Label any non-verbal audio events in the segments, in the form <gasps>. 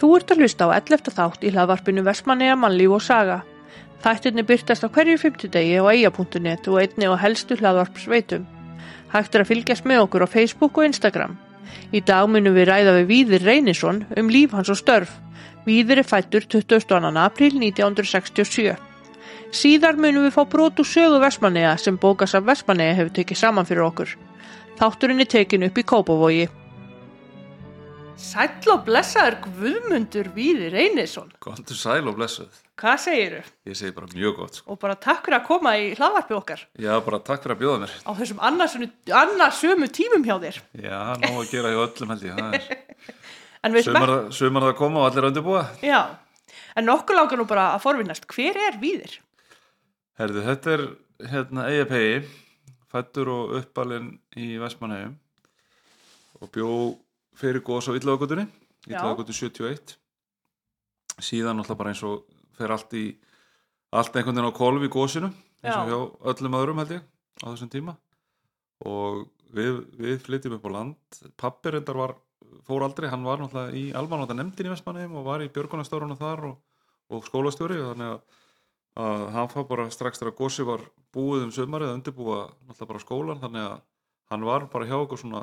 Þú ert að hlusta á 11. þátt í hlaðvarpinu Vestmanneja mannlíf og saga. Þættirni byrtast á hverju fymtudegi á eia.net og einni á helstu hlaðvarpsveitum. Hægt er að fylgjast með okkur á Facebook og Instagram. Í dag munum við ræða við Víðir Reynisson um líf hans og störf. Víðir er fættur 22. apríl 1967. Síðar munum við fá brot úr sögu Vestmanneja sem bókasaf Vestmanneja hefur tekið saman fyrir okkur. Þátturinn er tekin upp í Kópavogi. Sæll og blessaður Guðmundur Víðir Reynisson. Góðan sæl og blessuð. Hvað segir þau? Ég segi bara mjög gott. Sko. Og bara takk fyrir að koma í hlaðvarpi okkar Já, bara takk fyrir að bjóða mér. á þessum annarsömu tímum hjá þér. Já, ná að gera hjá öllum held ég. Það er <laughs> En við sumar, sumar að koma og allir undirbúa. Já, en nokkuð langar nú bara að forvinnast. Hver er Víðir? Herðu, þetta er hérna EIPI, fættur og uppalinn í Vestmanhegjum og bjó fyrir góðs á Illagagutunni, Já. Illagagutu 71. Síðan náttúrulega bara eins og fer allt í, allt einhvern veginn á kolf í góðsinu, eins og Já. hjá öllum öðrum held ég á þessum tíma. Og við, við flytjum upp á land. Pappi reyndar var, fór aldrei, hann var náttúrulega í almanóta nefndin í Vestmanhegjum og var í björgunastörunum þar og, og skólastjóri þannig að að hann fá bara strax þegar gósi var búið um sömarið að undirbúa náttúrulega bara skólan þannig að hann var bara hjá okkur svona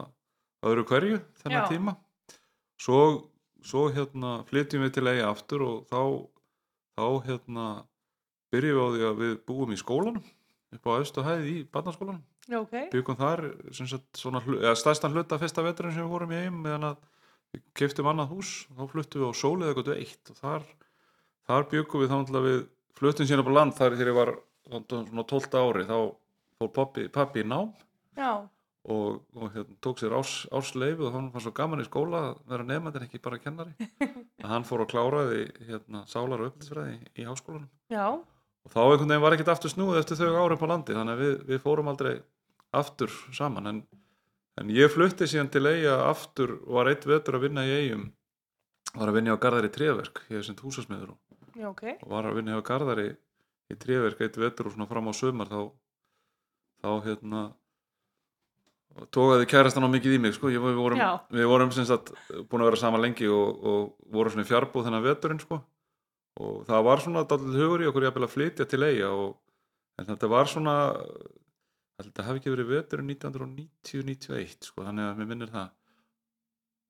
öðru hverju þennan tíma. Svo, svo hérna flytjum við til eiga aftur og þá þá hérna byrjum við á því að við búum í skólanum upp á austu hæð í barnaskólanum. Já, ok. byggum þar stærstan hluta fyrsta veturinn sem við vorum í heim meðan að við keftum annað hús þá fluttum við á sólið eitthvað eitt og þar, þar byggum við þá við fluttum síðan upp á land þar þegar ég var svona 12 ári þá fór pappi, pappi í nám. Já, og, og hérna, tók sér árs, ársleifi og hann var svo gaman í skóla að vera nefnandi en ekki bara kennari. <laughs> Að hann fór að kláraði hérna, sálar og upplætisfræði í, í háskólanum. Já, og þá einhvern veginn var ekkert aftur snúið eftir þau ári upp á landi þannig að við, við fórum aldrei aftur saman. En, en ég flutti síðan til eiga aftur og var eitt vetur að vinna í eigum var að vinna á Garðari Tréverk ég er sem húsasmiður og, já, ok. og var að vinna hjá Garðari í Tréverk eitt vetur og svona fram á sömar þá, þá hérna tókaði kærastan á mikið í mig sko. Við vorum, við vorum sagt búin að vera saman lengi og, og vorum svona í fjarbúð þennan veturinn sko. og það var svona dálítið hugur í okkur að flytja til eiga og, en þetta var svona þetta hafi ekki verið veturinn 1990-91 sko, þannig að mér minnir það.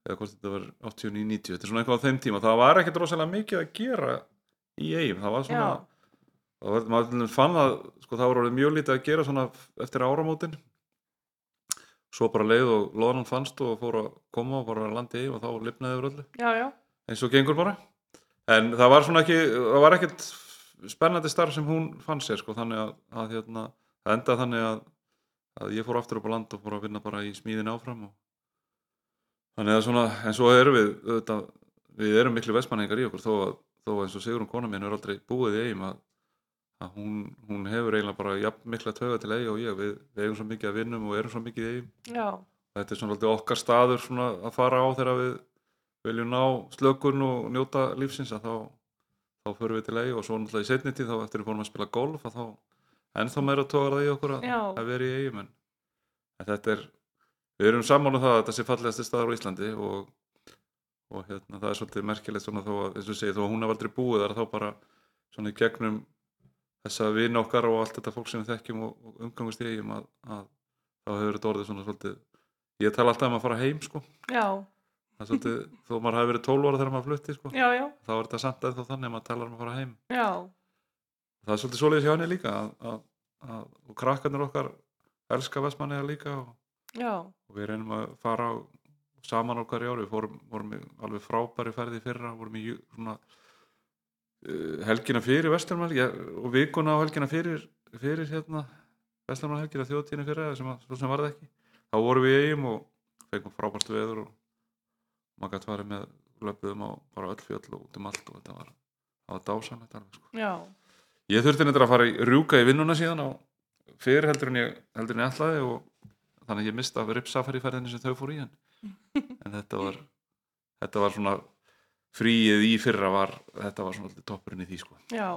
Eða hvort þetta var 89-90 þetta er svona eitthvað á þeim tíma. Það var ekkert rosalega mikið að gera í eigum það var svona það- maður til dæmis fann að sko, það var orðið mjög lítið að gera svona eftir áramótin svo bara leið og loðan fannst og fór að koma og bara landi í og þá lifnaði yfir öllu. Eins og gengur bara. En það var svona ekki það var ekkert spennandi starf sem hún fann sér sko þannig að, að hérna, það endaði þannig að, að ég fór aftur upp á land og fór að vinna bara í smíðin áfram og þannig að svona en svo erum við auðvitað, við erum miklu vestmanningar í okkur þó að þó að eins og Sigrun kona mín er aldrei búið í eigum að, að hún, hún hefur eiginlega bara jafn mikla töga til eigi og ég. Við, við eigum svo mikið að vinnum og erum svo mikið í eigum já, þetta er svona okkar staður svona að fara á þegar við viljum ná slökun og njóta lífsins að þá, þá förum við til eigi og svo náttúrulega í setni tíð þá eftir við fórum að spila golf að þá ennþá meira tógar það í okkur að, að vera í eigum en, en þetta er við erum sammála það að þetta sé fallegasti staður á Íslandi og, og hérna, það er svolítið merkilegt svona þó að eins og segið þó að hún þessa vini okkar og allt þetta fólk sem við þekkjum og, umgangast í eigum að, að þá hefur þetta orðið svona svolítið ég tala alltaf um að fara heim sko. Já, það er svolítið, þó maður hafi verið 12 ára þegar maður flutti sko, já, já, þá er þetta samt eða þannig að maður talar um að fara heim. Já, það er svolítið svoleiðis hjá henni líka að, að, að, og krakkarnir okkar elska Vestmanniða líka og, og við reynum að fara á, saman á hverju ári, við fórum, vorum í alveg frábæri ferði í fyrra, vorum í svona helgina fyrir Vesturmæl og vikuna á helgina fyrir, fyrir hérna Vesturmæl helgina þjóðtíðinu fyrir sem, að, sem var það ekki þá vorum við í eigum og fengum frábært veður og maður gæti farið með löpuðum á bara öll fjöll og út um allt og þetta var, var dásanlegt alveg sko. já, Ég þurfti nefndir að fara í rjúka í vinnuna síðan á fyrir heldur en ég, heldur en ég ætlaði og þannig að ég mista af ripsafari ferðinni sem þau fór í en, en þetta var þetta var svona fríið í fyrra var þetta var svona alltaf toppurinn í því sko. já.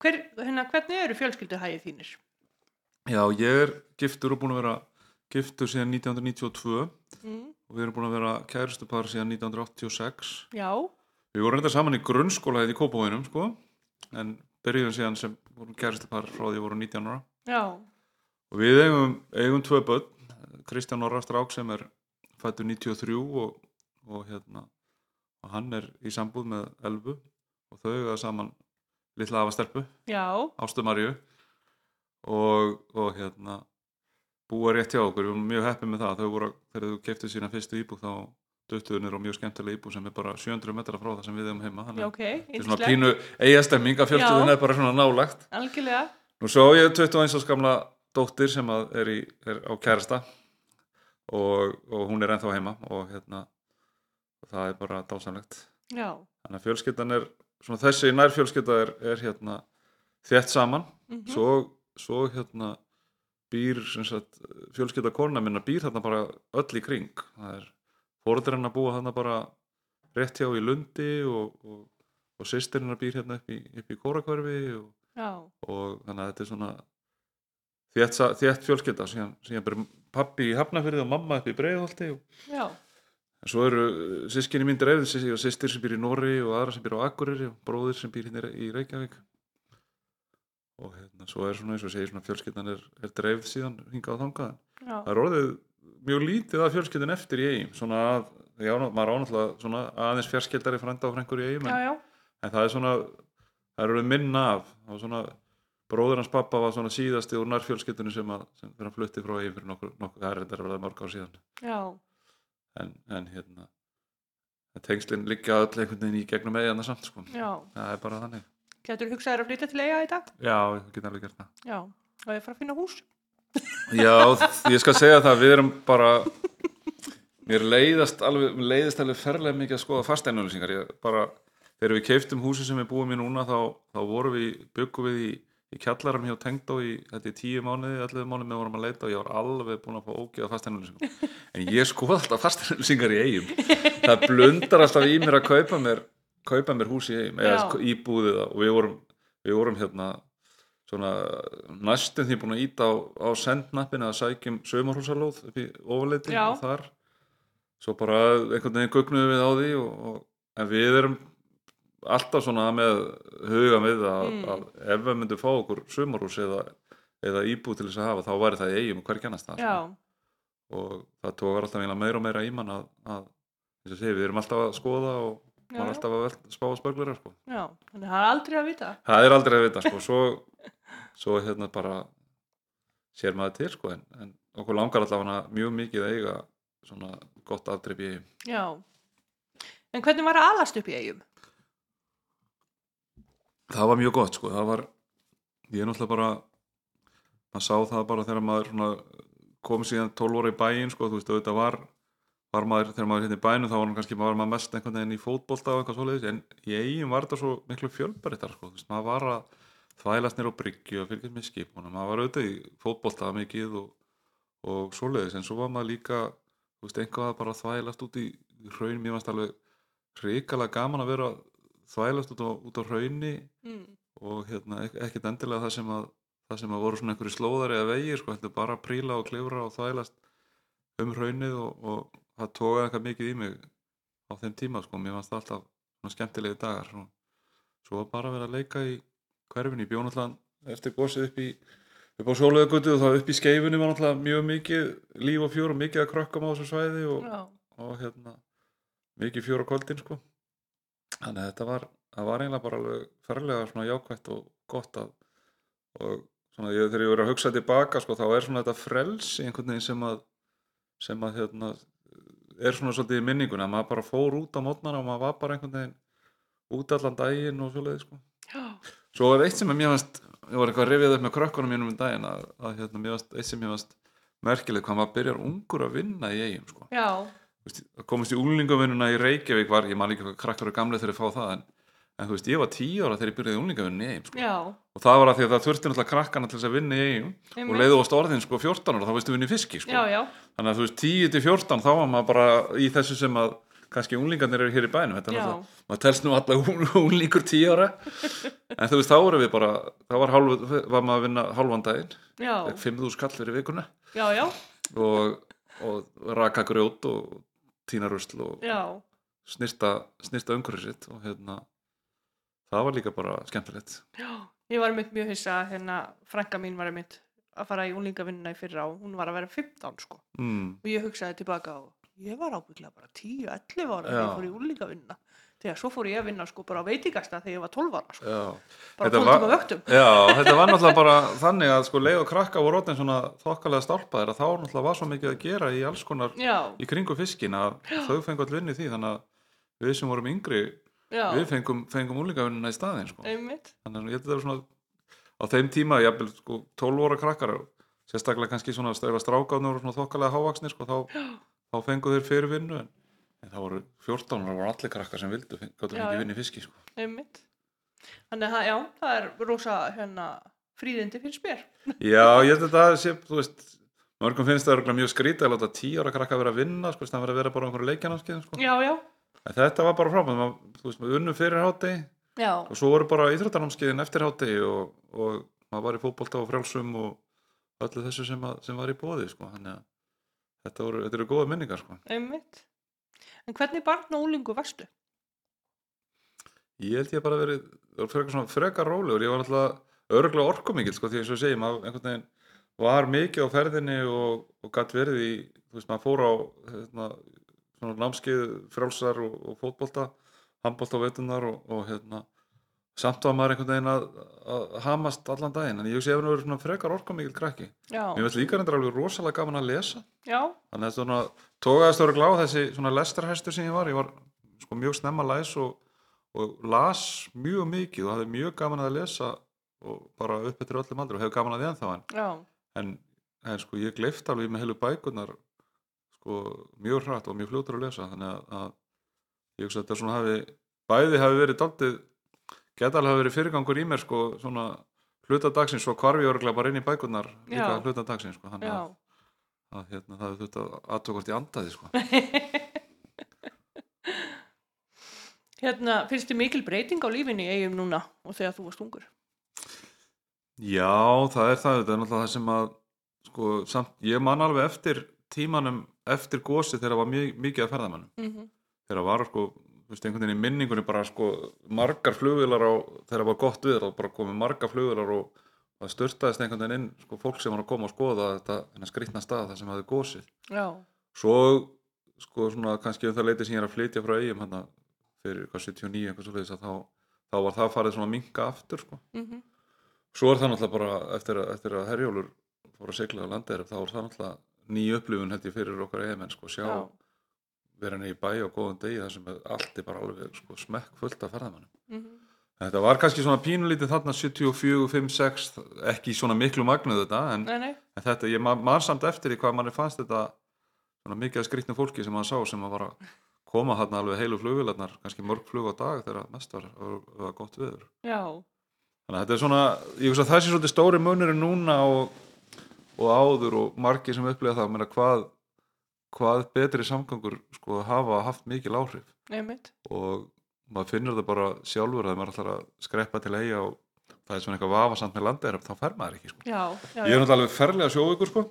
Hver, hérna, hvernig eru fjölskylduhægið þínir? Já, ég er giftur og búin að vera giftur síðan 1992 Mm. og við erum búin að vera kærustupar síðan 1986 Já, við vorum reynda saman í grunnskóla hérna í Kópavóinum sko en byrjuðum síðan sem vorum kæristupar frá því vorum 19 ára Já, og við eigum, eigum tvö börn Kristján Orra Strák sem er fættur 93 og, og hérna og hann er í sambúð með Elfu og þau eiga saman litla afa stelpu, já, Ástu Marju og, og hérna búa rétt hjá okkur, við erum mjög heppið með það. Þau voru, þegar þau keftu sína fyrstu íbúð þá duttuðu niður á mjög skemmtilega íbúð sem er bara 700 metra frá það sem við eigum heima. Þannig að ok, þetta er svona pínu eigastemming að Já. er bara svona nálagt algjörlega, Nú svo ég 21 árs gamla dóttir sem að er, í, er á kærasta og, og hún er ennþá heima og hérna og það er bara dásamlegt. Já, þannig að fjölskyldan er svona þessi nærfjölskylda er, er hérna þétt saman. Mhm, svo, svo hérna býr sem sagt, fjölskylda korna minna býr þarna bara öll í kring. Það er fóruðurinn að búa þarna bara rétt hjá í Lundi og, og, og sýstirinn býr hérna upp í, upp í Kórakverfi og og þannig að þetta er svona þétt, fjölskylda. Síðan, síðan byrjum pappi í Hafnafyrði og mamma upp í Breiðholti og já, en svo eru sískinni mín dreifð og sýstir sem býr í Norri og aðra sem býr á Akureyri og bróðir sem býr hérna í Reykjavík. Og hérna svo er svona eins og segir svona fjölskyldan er, er dreifð síðan hingað og þangað. Já, það er orðið mjög lítið að fjölskyldun eftir í eigin svona að, já, maður ánáttúrulega svona aðeins fjarskildari frænda og frængur í eigin já, en það er svona það er orðið minna af. Var svona bróður hans pappa var svona síðasti úr nærfjölskyldunni sem, að, sem þegar hann flutti frá eigin fyrir nokkur, nokkur það er þetta verið mörg ár síðan. Já, en, en hérna tengslinn liggja öll einhvern veginn í gegnum eigin samt sko. já, það er bara þannig. Getur hugsaður að flytja til eiga í dag? já, ég get alveg gert það. Já, og ég fara að finna hús, já, ég skal segja það við erum bara mér leiðast alveg, mér leiðist alveg ferlega mikið að skoða fasteinulýsingar ég bara, þegar við keiftum húsi sem við búum í núna þá, þá vorum við, byggum við í, í kjallarum hjá Tengdó í þetta tíu mánuði, 11 mánuði með vorum að leita og ég var alveg búin að fá ógeða fasteinulýsingar <laughs> en ég skoða alltaf fasteinulýsingar í eigum það blundar alltaf í mér að kaupa mér kaupa mér hús í eigum eða Já. íbúðið það og við vorum, við vorum hérna svona næstum því búin að íta á, á sendnappin að sækjum saumarhúsalóð upp í ofaleiti og þar. Svo bara einhvern veginn gugnuðum við á því og, og, en við erum alltaf svona með huga við að, Mm. að ef við myndum fá okkur saumarhús eða, eða íbúð til þess að hafa þá væri það eigum hverja kannast það já, og það tókar alltaf meira og meira í mann að, að segir, við erum alltaf að skoða og já, maður er alltaf að vel- spá að spöglurar sko. já, þannig að það er aldrei að vita, það er aldrei að vita sko. <laughs> svo, svo hérna bara sér maður til sko. en, en okkur langar allavega mjög mikið að eiga svona gott afdreip í eigum já, en hvernig var að alast upp í eigum? Það var mjög gott sko. það var, ég er náttúrulega bara maður sá það bara þegar maður kom síðan 12 óra í bæinn sko, þú veist, auðvitað var, var maður, þegar maður er hérna í bænum þá var hann kannski var maður mest einhvern veginn í fótbolta og eitthvað svoleiðis, en í eigin var þetta svo miklu fjölbarittar, sko, þú veist, maður var að þvælast nýr á bryggju og fylgjast með skipunum maður var auðvitað í fótbolta mikið og, og svoleiðis, en svo var maður líka þú veist, einhvað bara þvælast út í hraun, mér varst alveg hrikalega gaman að vera þvælast út á, út á hraunni Mm. og hérna, ek ekkert endilega það sem að það sem að voru svona einhverju slóðar eða vegir sko, heldur bara að príla og klifra og þvælast um hraunið og, og það tókaði eitthvað mikið í mig á þeim tíma sko, mér fannst það alltaf svona skemmtilegi dagar svo, svo var bara að vera að leika í hverfinu, ég bjó náttúrulega eftir gósið upp í upp á sjólaugagötu og það upp í skeifunni var náttúrulega mjög mikið líf og fjör og mikið að krökkum á þessu svæði og, já, og hérna mikið fjör á kvöldin sko þannig að þetta var, var eiginlega bara alveg ferlega svona jákvætt og gott að og svona ég, þegar ég verið að hugsa tilbaka sko þá er svona þetta frelsi einhvern veginn sem að sem að hérna er svona svolítið í minningunni að maður bara fór út á mótnana og maður var bara einhvern veginn út allan daginn og svoleiði sko. Já, svo er eitt sem að mér fannst ég var eitthvað að rifið upp með krökkunum mínum um daginn að, að hérna, mér fannst, eitt sem mér fannst merkilegt hvað maður byrjar ungur að vinna í eigum sko. Já, Komast í úlingavinnuna í Reykjavík var, ég man líka hvað krakkar og gamlega þegar ég fá það en, en þú veist, ég var tíu ára þegar ég byrjaði í úlingavinnunni í eigum sko. og það var að því að það þurfti náttúrulega krakkana til þess að vinna í eigum og leiðu á orðin sko 14 ára þá veistu vinna í fiski sko. já, já, þannig að þú veist 10 til 14 þá var maður bara í þessu sem að kannski unglingarnir eru hér í bænum. Maður telst nú alla unglingur 10 ára. En þú veist þá voru við bara þá var, hálf, var maður að vinna halvan daginn já, 5.000 skall fyrir vikuna. Já, já, og, og raka grjót og tína rusl og já, snirta, snirta umhverfið sitt og hérna það var líka bara skemmtilegt. Já, ég var mynd mjög hissa hérna, frænka mín var mynd að fara í úlingavinnuna í fyrra og hún var að vera 15 sko. Mm, og ég hugsaði tilbaka og ég var ábygglega bara 10-11 ára þegar ég fór í úlingavinnuna þegar svo fór ég að vinna sko bara á veitingasta þegar ég var 12 ára sko, bara Þetta 12 var- tíma vöktum. Já, þetta var náttúrulega <laughs> bara þannig að sko leið og krakka voru orðin svona þokkalega stálpaðir að þá náttúrulega var svo mikið að gera í alls konar Já, í kringu fiskin að þau fengu all vinni því þannig að við sem vorum yngri já, við fengum, fengum úlingavinnuna í staðinn sko. einmitt. Þannig að ég að þetta var svona á þeim tíma, jafnvel sko 12 óra krakkar sérstaklega kannski svona strákáðnur og svona þokkalega hávaksnir sko, þá, þá fengu þeir fyrir vinnu en, en það voru 14 ára voru allir krakkar sem vildu gáttu Já, fengið já. vinni fiski sko. einmitt Þannig að já, það er rosa hérna fríðindi finnst mér já, ég held að það sé, þú veist mörgum finnst það örugglega mjög skrítið að láta 10 ára krakka vera að vinna, sko, það verið að vera bara einhverju leikjanarskið sko. Já, já, en þetta var bara frábæð, maður- þú veist, við unnum fyrir hátti já, og svo voru bara íþróttanámskeiðin eftir hátti og, og maður var í fótbolta og frjálsum og öllu þessu sem, að, sem var í bóði sko. að þetta, voru, þetta eru góða minningar sko. einmitt En hvernig barn og úlingu varstu? ég held ég bara verið frekar, frekar rólegur, ég var náttúrulega örgulega orkumikil sko, því eins og segi maður einhvern veginn var mikið á ferðinni og, og gætt verið í þú veist maður fór á hérna, námskeið frjálsar og, og fótbolta handbolta á vetunar og, og hérna samt var maður einhvern veginn að, að hamast allan daginn, en ég sé að það verið frekar orkumikil krakki. Já, Mér finnst líka reyndar alveg rosalega gaman að lesa. Já, þannig að svona tókaðast ára glá þessi svona lestarhestur sem ég var. Ég var sko mjög snemma læs og, og las mjög mikið og hafði mjög gaman að lesa og bara upp eftir öllum aldrei og hefur gaman að því ennþá en, en, en sko ég gleift alveg með heilu bækunar sko mjög hratt og mjög fljótur að lesa. Þannig að, að ég hugsa að þetta svona hafi bæði hafi verið daldið geta alveg verið fyrirgangur í mér sko svona hluta dagsins svo hvarfi ég örglega bara inn í bækunar líka Já. hluta dagsins sko þannig að, að hérna, það hefði þurft að aðtökast í andaði sko. <laughs> Hérna, finnst þið mikil breyting á lífinni eigum núna og þegar þú varst ungur? Já, það er það, þetta er náttúrulega það sem að sko, samt, ég man alveg eftir tímanum eftir gósi þegar það var mjög, mikið að ferðamannum Mm -hmm. þegar var sko, þú veist, einhvern veginn í minningunni bara sko, margar flugvilar á þegar það var gott við, þá bara komið margar flugvilar og það störtaðist einhvern veginn inn sko, fólk sem var að koma og skoða þetta skrýtna stað þar sem hafði gósið Já, svo, sko, svona kannski um það leiti sem ég er að flytja frá eigum hann fyrir hvað 79, eitthvað svo leiðis að þá, þá var það farið svona að minka aftur sko. Mm Svo er það náttúrulega bara eftir eftir að herjólur fór að segla á landið þá er það náttúrulega ný upplifun held ég fyrir okkar eigamenn sko, sjá já, vera henni í bæ á góðum degi þar sem er allt er bara alveg sko, smekk fullt af ferðamannum. mm Þetta var kannski svona pínulítið þarna 74, 5, 6 ekki svona miklu magnuð þetta en, nei, nei, en þetta, ég man samt eftir í hvað manni fannst þetta svona mikið að skrýtna fólki sem maður sá sem að var að koma þarna alveg heilu flugvilarnar kannski mörg flug á dag þegar mest var, var, var gott viður. já, Þannig að þetta er svona, ég veist að svolítið stóri munurinn núna og, og áður og margir sem upplega það, meina hvað, hvað betri samgangur sko hafa haft mikil áhrif. Einmitt, og maður finnur það bara sjálfur að maður ætlar að skreppa til eiga og það er svona eitthvað vafasamt með landeirab, þá fer maður ekki sko. já, já, Ég er náttúrulega alveg ferlega sjóvíkur sko.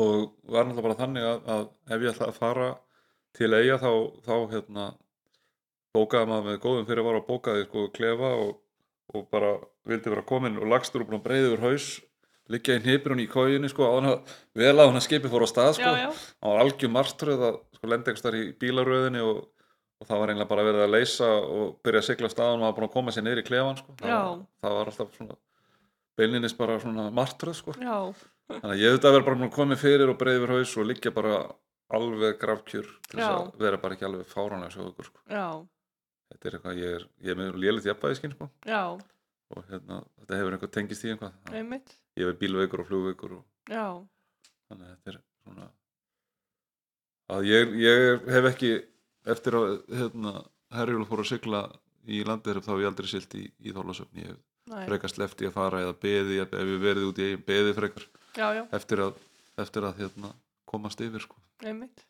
Og var náttúrulega bara þannig að, að ef ég ætla að fara til eiga þá, þá hérna, bókaði maður með góðum fyrir var að bókaði sko klefa og, og bara vildi vera komin og lagstur og að úr haus liggja í hnipirun í kóginni sko áðan að vel að hún að skipi fór á stað sko. Já, já, það var algjör martröð að sko lendi einhvers þar í bílaröðinni og, og það var eiginlega bara verið að leysa og byrja að sigla af stað og var búin að koma sér niður í klefan sko. Það, var, það var alltaf svona beilinnis bara svona martröð sko. Já, Þannig að ég auðvitað verið bara koma fyrir og breiði yfir haus og liggja bara alveg grafkjur til þess að vera bara ekki alveg fáránlega svo ykkur sko. Þetta er eitthvað, ég er, ég er með lélitt jafnbæðiskinn sko. og hérna, þetta hefur einhver tengist í einhvað. einmitt, Ég er bílveikur og flugveikur og já, þannig að þetta er svona að ég, ég hef ekki eftir að hérna, herjul fór að sigla í landir þá hef ég aldrei silt í, í þólasöfni ég hef næ, frekar sleppt í að fara eða beði, ef ég verið út í eigin beði frekar. Já, já, eftir að, eftir að hérna, komast yfir sko. einmitt,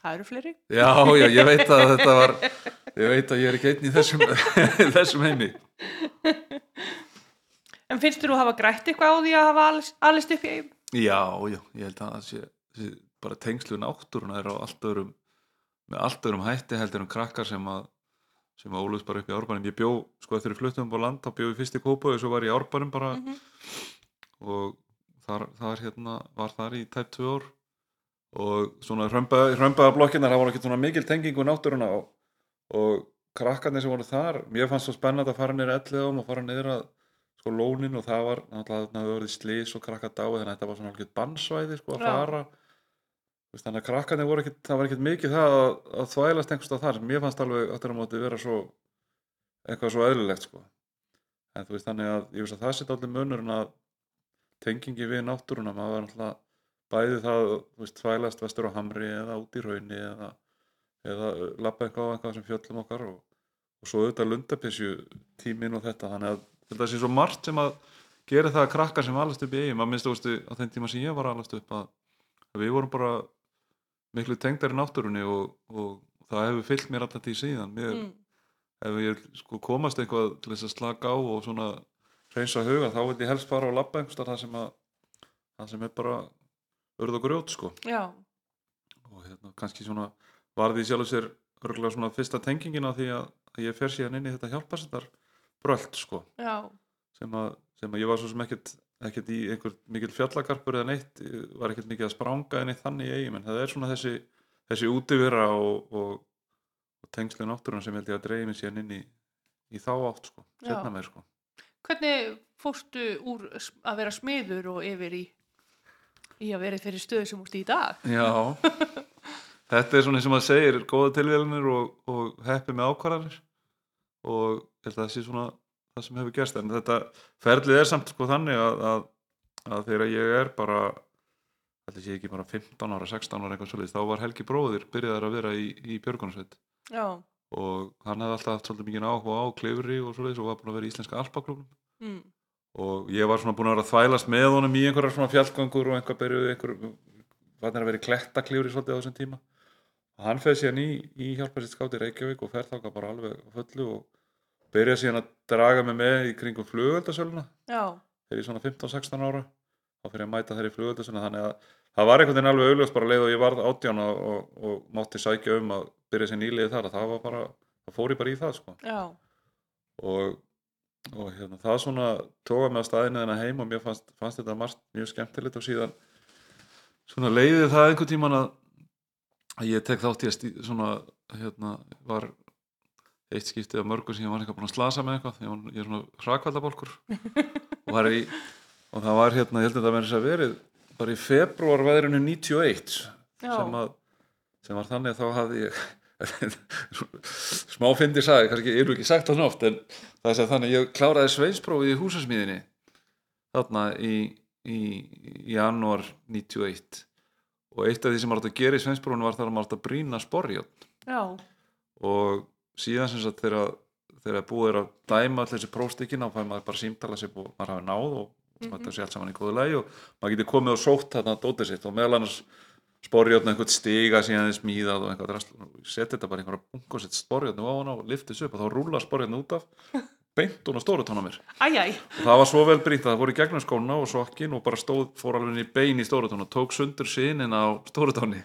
það eru fleiri, Já, já, ég veit að þetta var ég veit að ég er ekki einn í þessum, <laughs> þessum heimi en finnst þú að hafa grætt eitthvað á því að hafa alist upp í eigum? Já, já, ég held að það sé, sé bara tengslu náttúruna er á allt öðrum með allt öðrum hætti heldur um krakkar sem að sem að ólust bara upp í árbænum ég bjó, sko eftir við fluttum upp á land þá bjó ég fyrst í Kópa og svo var ég í árbænum bara Mhm. og þar, þar hérna var þar í tæp tvö ár og svona hrömbaða hrömbaða blokkinar það voru ekki svona mikil tengingu náttúruna og, og krakkarnir sem voru þar mér fannst svo spennandi að fara niður ellið og fara niður að sko lónin og það var náttúrulega þarna hefur verið slís og krakkar dái þannig að þetta var svona alveg bannsvæði sko að Já. fara. Veist, þannig að krakkarnir voru ekkit það var ekkit mikið það að, að þvælast einhverstað þar. Sem mér fannst alveg aftur á móti vera svo eitthvað svo eðlilegt sko. En þú veist þannig að ég veist að það setja allir munurinn að tengingi við náttúruna maður var náttúrulega bæði það þú veist þvælast vestur á hamri eða út í raunni eða, eða lappa eitthvað á eitthvað sem fjöllum okkar og, og svo auðvitað lundapissju tímin og þetta þannig að þetta sé svo margt sem að gera það að krakkar sem alast upp í eigin maður minnst veist á þeim tíma sem ég var alast upp að, að við vorum bara miklu tengdari náttúrunni og, og það hefur fyllt mér alltaf því síðan. Mér, Mm. ef ég sko komast eitthvað til þess að slaka á og svona reynsa huga þá vil ég helst fara og labba það sem að það sem er bara örð og grjót sko. Já, og hérna kannski svona varði í sjálf sér örgulega svona fyrsta tengingin á því að, að ég fer síðan inn í þetta hjálparsendar bröld sko. Sem að, sem að ég var svo sem ekkert ekkert í einhver mikil fjallagarpur eða neitt. Var ekkert mikið að spranga en eitt þannig í eigin en það er svona þessi, þessi útivera og, og, og tengslu náttúruna sem held ég að dreigi mig síðan inn í, í þá átt sko, setna meir sko. Hvernig fórstu úr að vera smiður og yfir í, í að vera í þeirri stöðu sem úrst í dag? Já, <laughs> þetta er svona og maður segir góða tilvélinir og, og heppi með ákvarðanir. Og held að það sé svona það sem hefur gerst en þetta ferlið er samt sko þannig að, að, að þegar ég er bara þetta sé ekki bara 15 ára, 16 ára eitthvað svolítið, þá var Helgi bróðir byrjaðar að vera í, í Björgunarsveit. Já, og hann hefði alltaf haft svolítið mikið áhuga á klifri og svolítið og var búin að vera í Íslenska Alpaklubnum mm. og ég var svona búin að vera að þvælast með honum í einhverjar svona fjallgangur og einhver byrjuð einhver, var að vera í klettaklifri svolítið á þessum tíma. Og hann feð síðan í, í hjálparsitt skáti Reykjavík og fer þáka bara alveg fullu og byrja síðan að draga mig með í kringum flugöldasöluna þegar ég svona 15-16 ára þá fyrir að mæta þeir í flugöldasöluna þannig að það var einhvern veginn alveg augljóst bara leið og ég varð átján og, og, og mátti sækja um að byrja sér nýliði þar. Að það var bara, það fór ég bara í það sko. Og, og hérna, það svona tóka mig að staðinu þennan heim og mér fannst, fannst þetta margt mjög skemmtilegt og síðan svona leiði það einhvern tíman að, ég tek þátt stí, svona hérna var eitt skiptið af mörgum sem ég var eitthvað búin að slasa með eitthvað ég, var, ég er svona hrakvaldabólkur <laughs> og, og það var hérna, ég held að það verið að verið bara í februar veðrinu 91 já, sem, að, sem var þannig að þá hafði ég <laughs> smá fyndi sagði, kannski eru ekki sagt það svona oft en það er sem þannig ég kláraði sveinsprófið í húsasmíðinni þarna í, í, í janúar 91 og eitt. Af því sem var hægt að gera í sveinsprófinu var þar að maður hægt að brýna sporjón og síðan sem sagt þegar þegar búið er að dæma allir þessi prófstikkin þá fæði maður bara símtala sér og maður hafi náð og mm -hmm. þetta sé allt saman í góðu lagi og maður geti komið og sótt þarna dótið sitt og meðal annars sporjotn einhvern stiga síðan þið smíðað og einhvað drast setja þetta bara einhverja bungu og setja sporjotn á hana og lifta þessu upp og þá rúlar sporjotn út af <laughs> beint hún á stóru tóna mér æjæj, og það var svo vel brýnt að það voru í gegnum skóna og sokkin og bara stóð, fór alveg bein í stóru tóna og tók sundur sinin á stóru tóni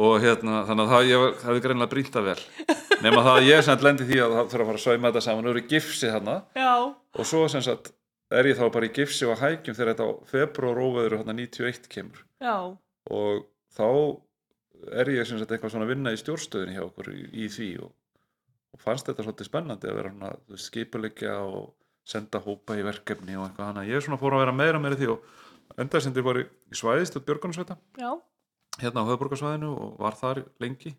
og hérna, þannig að það hefði greinlega brýnt það vel <laughs> nema það að ég sem lendi því að það þurfa að fara að sauma þetta saman. Og eru gifsi þarna. Já, og svo sem sagt er ég þá bara í gifsi og hækjum þegar þetta februar óveður hérna 91 kemur. Já, og þá er ég sem sagt eitthvað svona að vinna í stjórnstöðinni hjá okkur í, í því og, og fannst þetta svolítið spennandi að vera svona skipuleggja og senda hópa í verkefni og eitthvað hana ég svona fór að vera meira meira því og endarsendir var í, í svæðist og Björgunarsveita hérna á höfðborgarsvæðinu og var þar lengi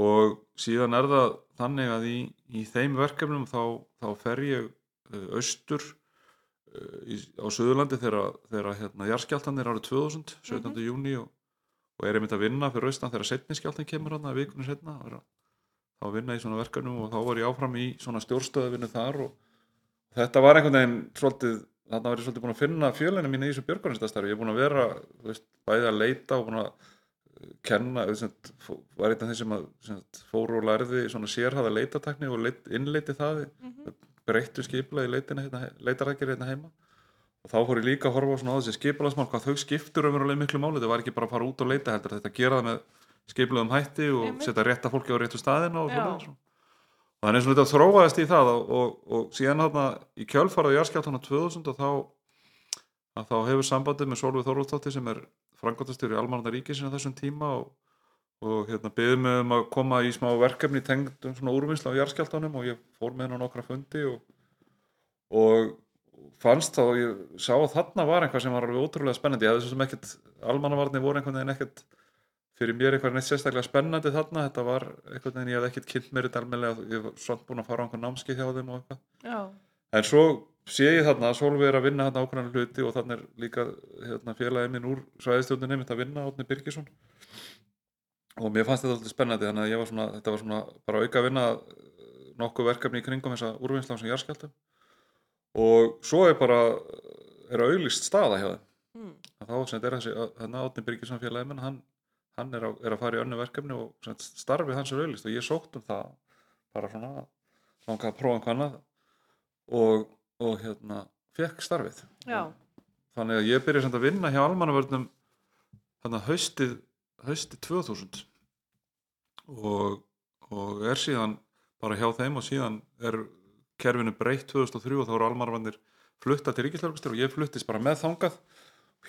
og síðan er það þannig að í, í þeim verkefnum þá, þá fer ég uh, austur uh, í, á Suðurlandi þegar, hérna, jarðskjáltanir árið 2000, 17. júni og, og er einmitt að vinna fyrir austan þegar setni skjáltan kemur hann að vikunni setna að, þá að vinna í svona verkefnum og þá var ég áfram í svona stjórnstöðavinnu þar og þetta var einhvern veginn svolítið þarna var ég svolítið búin að finna fjölinu mín í þessu björgunarstastarfi, ég er búin að vera veist, bæði að leita og búin að kenna, fó- var einn af þeim sem, að, sem sagt, fóru og lærði svona sérhæða leitatakni og leit, innleiti það mhm, breyttu skipula í leitina hérna, leitarhækir hérna heima. Og þá fór ég líka að horfa á svona á þessi skipulagsmál hvað þau skiptur umverulega miklu máli, þetta var ekki bara að fara út og leita heldur þetta gera það með skipluðum hætti og Einmitt. setja rétta fólki á réttu staðina og þannig og þetta þróaðist í það og, og, og síðan þarna í kjölfarað jarðskjáltana 2000 og þá að þá hefur sambandið með Solveig Þorvaldsdóttir sem er frangotastjóri Almanna ríkisins á þessum tíma og, og hérna byggðum mig um að koma í smá verkefni tengd um svona úrvinnsla á jarðskjáltanum og ég fór með henn á nokkra fundi og, og fannst þá, ég sá að þarna var eitthvað sem var alveg ótrúlega spennandi, ég hefði svo sem ekkert almannavarnir voru einhvern veginn ekkert fyrir mér eitthvað neitt sérstaklega spennandi þarna. Þetta var einhvern veginn, ég hefði ekkert kynnt mér þetta almennilega, ég var svona búin að fara á einhvern námski hjá þeim og eitthvað. Já. En svo sé ég þarna að Solveig er að vinna þarna ákveðan hluti og þarna er líka hérna, félagið minn úr svæðistjóðinni mitt að vinna Átni Birgisson. Og mér fannst þetta alltaf spennandi þannig að ég var svona, þetta var svona bara auka að vinna nokkuð verkefni í kringum þessa úrvinnsla sem jarðskjáltum og svo er bara er auðlist staða hjá þeim. Mm. að þá sem er þessi, hérna Átni Birgisson félagið minn, hann, hann er, á, er að fara í önnu verkefni og starfið hans er auðlist og ég sótt um það bara svona og, hérna fekk starfið. Já. þannig að ég byrja samt að vinna hjá almannavörnum að haustið haustið 2000 og, og er síðan bara hjá þeim og síðan er kerfinu breytt 2003 og þá eru almannavörnir flutta til ríkislaugastur og ég fluttist bara með þangað.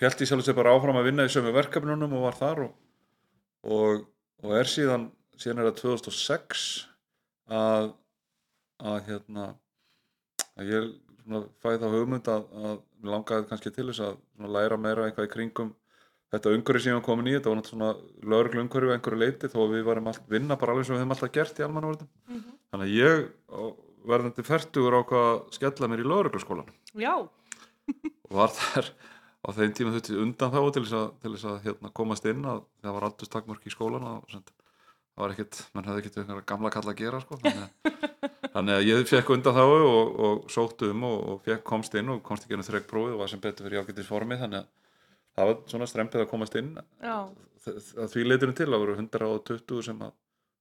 Held ég sjálf sér bara áfram að vinna í sömu verkefnunum og var þar og, og, og er síðan síðan er það 2006 að að hérna að ég fæði þá hugmynd að, að langaði kannski til þess að læra meira eitthvað í kringum þetta umhverfi sem ég var komin í, þetta var náttúrulega svona lögreglu umhverfi að einhverju leiti þó við varum allt vinna bara alveg sem við höfum alltaf gert í almannavörðum Mhm. þannig að ég á- verðandi færtugur ákvað að skella mér í lögregluskólan Já. og var þar á þeim tíma þetta undan þá til þess að, til þess að hérna, komast inn að það var aldrei stakmörk í skólan og það var ekkit, mann hefði einhverja gamla kalla að gera sko, þannig, að, <laughs> þannig að ég fekk undan þá og, og sótt um og, og fekk komst inn og komst ekki ennum þreikprófið og var sem betur fyrir ágætis formi þannig að það var svona strempið að komast inn. Að því leitinu til að voru 120 sem að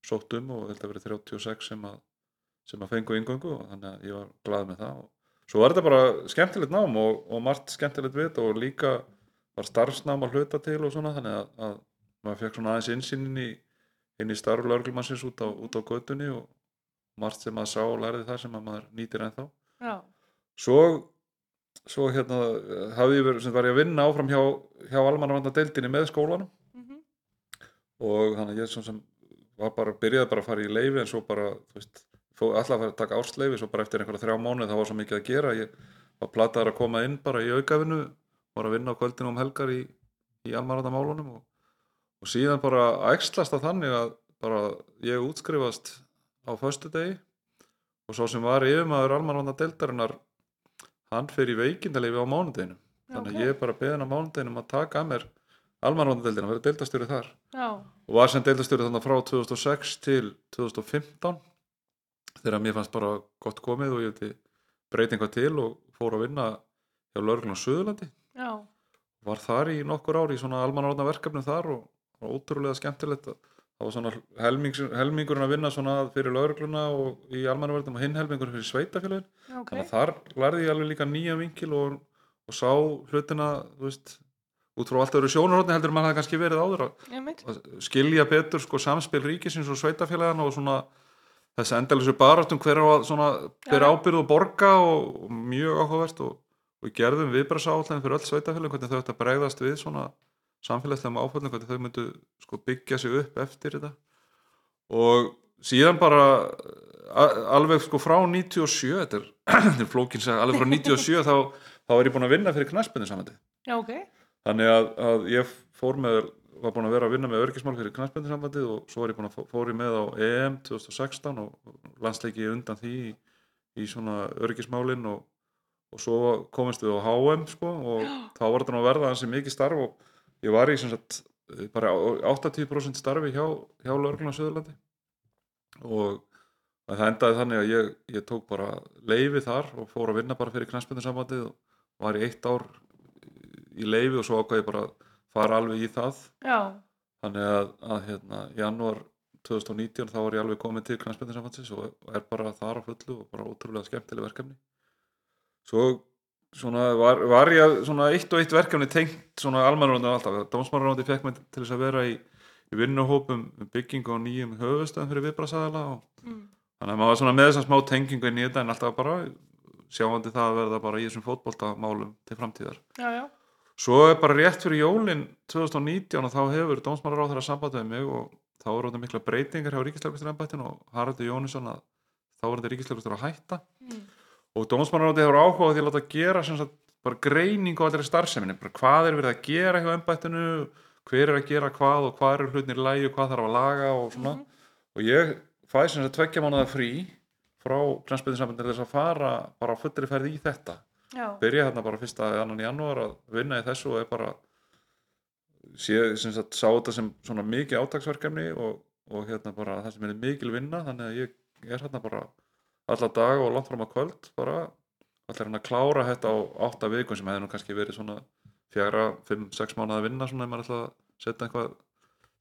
sótt um og þetta verið 36 sem að, sem að fengu yngöngu og þannig að ég var glað með það. Og svo var þetta bara skemmtilegt nám og, og margt skemmtilegt við og líka var starfsnám að hluta til og svona þannig að, að maður fekk svona aðeins insýn inn í, inn í starf lögreglumannsins út á, á götunni og margt sem maður sá og lærði það sem að maður nýtir ennþá Já. svo, svo hérna hafði ég verið, sem var ég að vinna áfram hjá, hjá almannavanda deildinni með skólanum Mhm. og þannig að ég svona sem var bara, byrjaði bara að fara í leifi en svo bara, þú veist, alltaf að að taka ársleifi svo bara eftir einhverja þrjá mánuð það var svo mikið að gera ég var plataður að koma inn bara í aukavinu var að vinna á kvöldinu um helgar í, í almanavandamálunum og, og síðan bara æxlast það þannig að bara ég útskrifast á föstudegi og svo sem var yfirmaður almanavanda deildarinnar hann fer í veikindaleyfi á mánudeginu þannig að Ok. ég er bara beðin á mánudeginum að taka að mér almanavanda vera deildastjóri þar Já. og var sem deildastjóri þannig frá 2006 til 2015 þegar mér fannst bara gott komið og ég breyta eitthvað til og fór að vinna hjá Lörglun á Suðurlandi Já. var þar í nokkur ár í svona almannaróna verkefnum þar og, og ótrúlega skemmtilegt að- það var svona helming, helmingurinn að vinna svona fyrir Lörgluna og í almannaverðum og hinn helmingurinn fyrir sveitafélagin Ok. þannig að þar lærði ég alveg líka nýja vinkil og, og sá hlutina veist, út frá allt öðru sjónarhóttni heldur en maður hafði kannski verið áður að að skilja betur sko samspil ríkisins og sveitafélagana og svona þessi endalisu baráttum hver á að svona byrja ábyrð og borga og, og mjög áhugavert og, og gerðum viðbrasáallan fyrir öll sveitafélag hvernig þau ætti að bregðast við svona samfélagslega áföllum hvernig þau myndu sko byggja sig upp eftir þetta og síðan bara alveg sko frá 97 þetta er, <clears throat> er flókin seg alveg frá 97 þá, þá er ég búin að vinna fyrir knaspinu samandi Já, ok. þannig að, að ég fór með var búin að vera að vinna með örgismál fyrir knastbundisambandið og svo ég fó- fór ég með á EM 2016 og landsleiki undan því í, í svona örgismálin og, og svo komist við á HM sko og <gasps> þá var þetta nú að verða hansi mikið starf og ég var í sagt eh, bara á- 80% starfi hjá, hjá Lörglun á Suðurlandi. Og það endaði þannig að ég, ég tók bara leifi þar og fór að vinna bara fyrir knastbundisambandið og var í eitt ár í leifi og svo ákvað ég bara að fara alveg í það. Já. þannig að, að hérna, janúar 2019 þá var ég alveg komin til knæspindisambandsins og og er bara þar á fullu og bara ótrúlega skemmtileg verkefni. Svo svona var, var ég að- svona eitt og eitt verkefni tengt svona almennuröndu alltaf, dómsmálaróndi fekk mig til þess að vera í, í vinnuhópum um byggingu á nýjum höfustöðum fyrir viðbrasaðala og mm. þannig að maður var svona með þess að smá tengingu í þetta en alltaf bara sjáandi það að verða bara í þessum fótboltamálum til framtíðar. já, já, Svo er bara rétt fyrir jólin 2019 og þá hefur dómsmálar á þeirra samband við mig og þá eru þetta mikla breytingar hjá ríkislaugastur ennbættinu og Haraldur Jónisson að þá mm. og dómsmálar á þetta hefur áhuga á því að láta gera sagt bara greining á allir starfseminni, bara hvað er verið að gera hjá ennbættinu, hver er að gera hvað og hvað eru hlutinir í lægi og hvað þarf að laga og svona. Og ég fæ sem sagt tveggja mánuða frí frá knastbyrðinsambandinu þess að fara bara á fullri ferði í þetta. Já, byrja hérna bara fyrsta eða annan janúar að vinna í þessu og er bara sé, sem sagt, sá þetta sem svona mikið átaksverkefni og, og hérna bara það sem er mikil vinna þannig að ég er hérna bara alla dag og langt fram að kvöld bara. Allir hann að klára þetta á átta vikum sem hefði nú kannski verið svona fjara, fimm, sex mánuða að vinna svona ef maður ætla að setja einhvað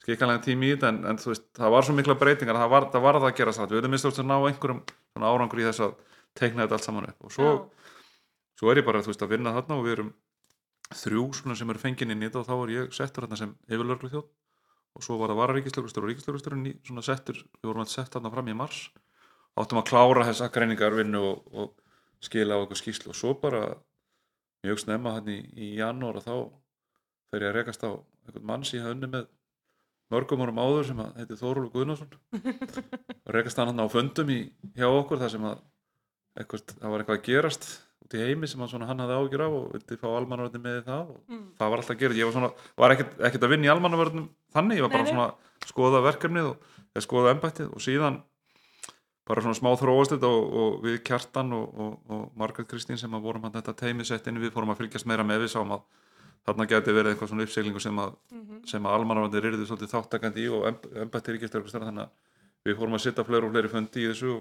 skikkanlega tími í þetta. En, en þú veist, það var svo mikla breytingar það var það, var það að gera satt, við erum minnst að ná einhverjum svona árangur í þess að teikna þetta allt saman upp. Og svo svo er ég bara þú veist, að vinna þarna og við erum þrjú svona sem eru fengin inn í þetta og þá er ég settur þarna sem yfirlörglu þjóð og svo var það vararíkislögustur og settur, við vorum að setja þarna fram í mars áttum að klára þessa greiningarvinnu og, og skila á okkur skýslu og svo bara mjög snemma hann í, í janúar og þá fer ég að rekast á einhvern manns í hönni með mörgum árum áður sem að heiti Þórólf Guðnason. <laughs> Og rekast hann hann á fundum í, hjá okkur þar sem að eitthvað, það var eitthvað að gerast út í heimi sem hann, svona, hann hafði ágjur á og vildi fá almannavörðin með það og Mm. það var alltaf að gera, ég var, svona, var ekkert, ekkert að vinna í almannavörðinum þannig, ég var bara Nei, svona að skoða verkefnið og skoða embættið og síðan bara svona smá þróast þetta og, og við Kjartan og, og, og Margaret Kristín sem að vorum hann þetta teimi sett inn við fórum að fylgjast meira með við sáum að þarna geti verið eitthvað svona uppseglingu sem að, mhm, sem að almannavörðin ryrði svolítið þáttakandi í og embættið ríkistöðurkustara þannig að við fórum að sitta fleiri og fleiri fundi í þessu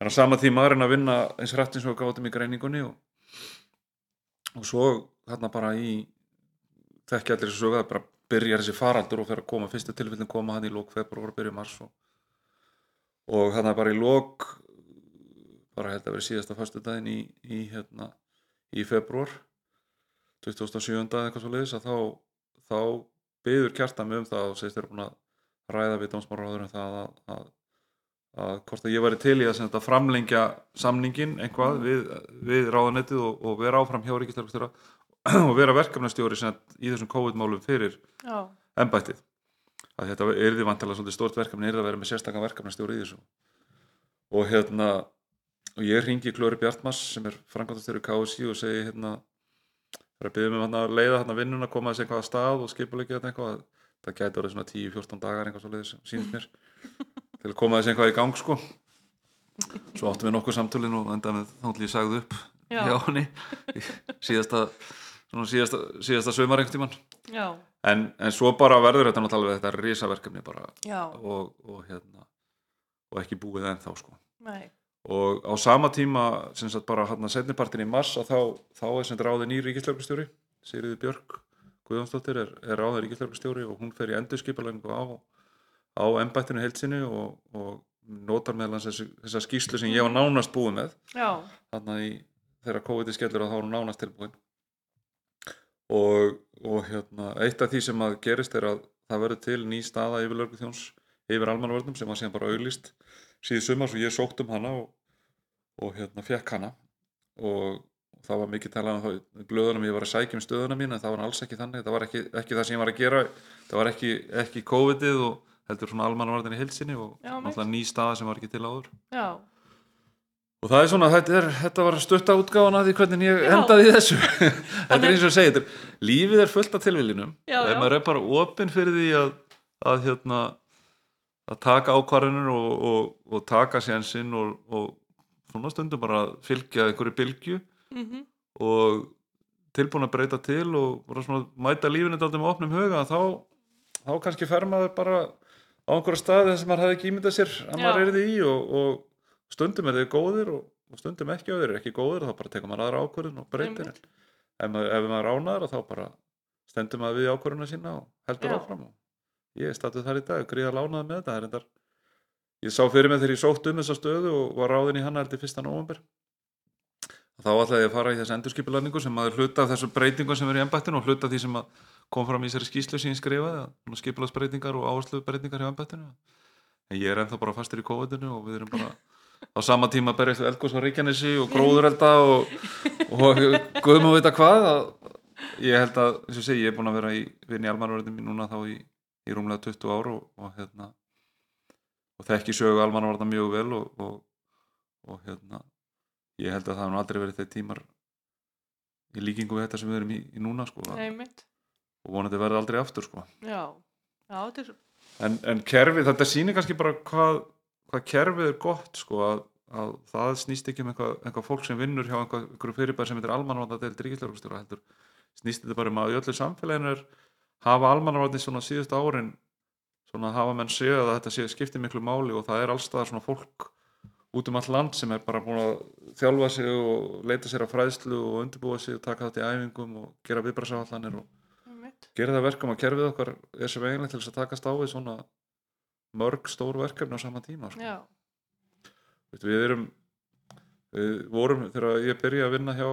en á sama tíma er hann að vinna eins hrætt eins og við gátum í greiningunni og, og svo þarna bara í þekki allir þessu sögu að bara byrjar þessi faraldur og fer að koma fyrstu tilfellin koma hann í lók februar og byrja mars og, og þarna bara í lók bara held að vera síðasta föstudaginn í, í hérna í februar 2007. eða eitthvað svo leiðis að þá, þá byður kjartan um það og segist þeir búin að ræða við dómsmáraður um það að, að, að hvort að ég væri til í að þetta framlengja samningin einhvað við, við ráðanettið og, og vera áfram hjá ríkistarfstjóra og vera verkefnastjóri í þessum COVID-málum fyrir já, embættið að þetta er því vantilega svolítið stort verkefni er að vera með sérstakann verkefnastjóri í þessu. Og hérna og ég ringi Klóri Bjartmas sem er frangandastjóri KSI og segi hérna það er að byggja mig hann að leiða hann að vinnuna koma þessi eitthvað að stað og skipulegja þetta eitthvað. Það gæti orðið svona 10-14 dagar eitthvað svo leiðis sínst mér <laughs> til að koma þessi eitthvað í gang sko. Svo áttum við nokkuð samtölin og enda með ég sagði upp Já. hjá henni í síðasta svona síðasta, síðasta en, en svo bara verður þetta náttúrulega þetta risaverkefni bara og, og hérna og ekki búið ennþá sko. Nei, og á sama tíma sem sagt bara hann að setnipartin í mars að þá, þá er sem sagt ráðið nýr ríkislöflustjóri Sigriði Björk Guðjónsdóttir er, er ráðið ríkislöflustjóri og hún fer í endurskipalengu á, á embættinu heilsinni og, og notar meðal hans þessa skýslu sem ég var nánast búið með. Já, þarna í þegar COVID skellur að þá er hún nánast tilbúin og, og hérna, eitt af því sem að gerist er að það verður til ný staða yfir lörgutjóns yfir almannavörnum sem var síðan bara auglýst síðu sumar svo ég sótt um hana og, og hérna fekk hana. Og það var mikið talað um það í blöðunum ég var að sækja um stöðuna mín en það var alls ekki þannig, það var ekki, ekki það sem ég var að gera. Það var ekki, ekki COVID-ið og heldur svona almannavörðin í hilsinni og náttúrulega ný staða sem var ekki til áður. Já, Og það er svona, þetta, er, þetta var stutta útgáfan að því hvernig ég Já. endaði þessu. <laughs> þetta er eins og að segja, er, lífið er fullt af tilviljunum. Og ef maður er bara opinn fyrir því að, að, hérna, að taka ákvarðanir og, og, og taka sénsinn og, og svona stundum bara að fylgja einhverju bylgju mhm, og tilbúin að breyta til og svona mæta lífinu dálítið með opnum huga, þá, þá kannski fer maður bara á einhverja staði sem maður hefði ekki ímyndað sér að Já. maður er því í og, og stundum er þau góðir og, og stundum ekki og þeir eru ekki góðir og þá bara tekur maður aðra ákvörðun og breytir Einmitt. ef ef maður ánaður þá bara stendur maður við ákvörðuna sína og heldur Já. áfram og ég statuð þar í dag, gríða lánaði með þetta endar, ég sá fyrir mig þegar ég sótt um þessa stöðu og var ráðin í hana heldur fyrsta nóvember þá ætlaði ég að fara í þessu endurskipulæningu sem maður hluta af þessum breytingum sem er í embættinu og hluta af því sem kom fram í þessari skýslu sem ég skrifaði skipilagsbreytingar og áherslubreytingar hjá embættinu en ég er ennþá bara fastur í COVID-inu og við erum bara á sama tíma við eldgós á Reykjanesi og gróðurelda og, og guðum að vita hvað að ég held að, eins og segi, ég er búin að vera í vinni almanvarðin mín núna þá í, í rúmlega 20 ár og, og hérna og þekki sögu almanvarðin mjög vel og, og hérna ég held að það hefur aldrei verið þeir tímar í líkingu við þetta sem við erum í, í núna sko, að, og vonandi verði aldrei aftur sko. Já, já, þetta er en, en kerfið, þetta sýnir kannski bara hvað, hvað kerfið er gott sko að, að það snýst ekki um eitthvað, eitthvað fólk sem vinnur hjá einhver, einhverju fyrirbæri sem heitir almanvarðadeild ríkislörgustjóra heldur. Snýst þetta bara um að í öllu samfélaginu er hafa almanvarðin svona síðustu árin svona hafa menn séð að þetta sé skipti miklu máli og það er allstað svona fólk út um all land sem er bara búin að þjálfa sig og leita sér að fræðslu og undirbúa sig og taka þetta í æfingum og gera viðbrasáallanir og gera það verkum að kerfið okkar er sem eiginlega til þess að takast á við svona mörg stór verkefni á sama tíma sko. Við erum við vorum þegar ég byrja að vinna hjá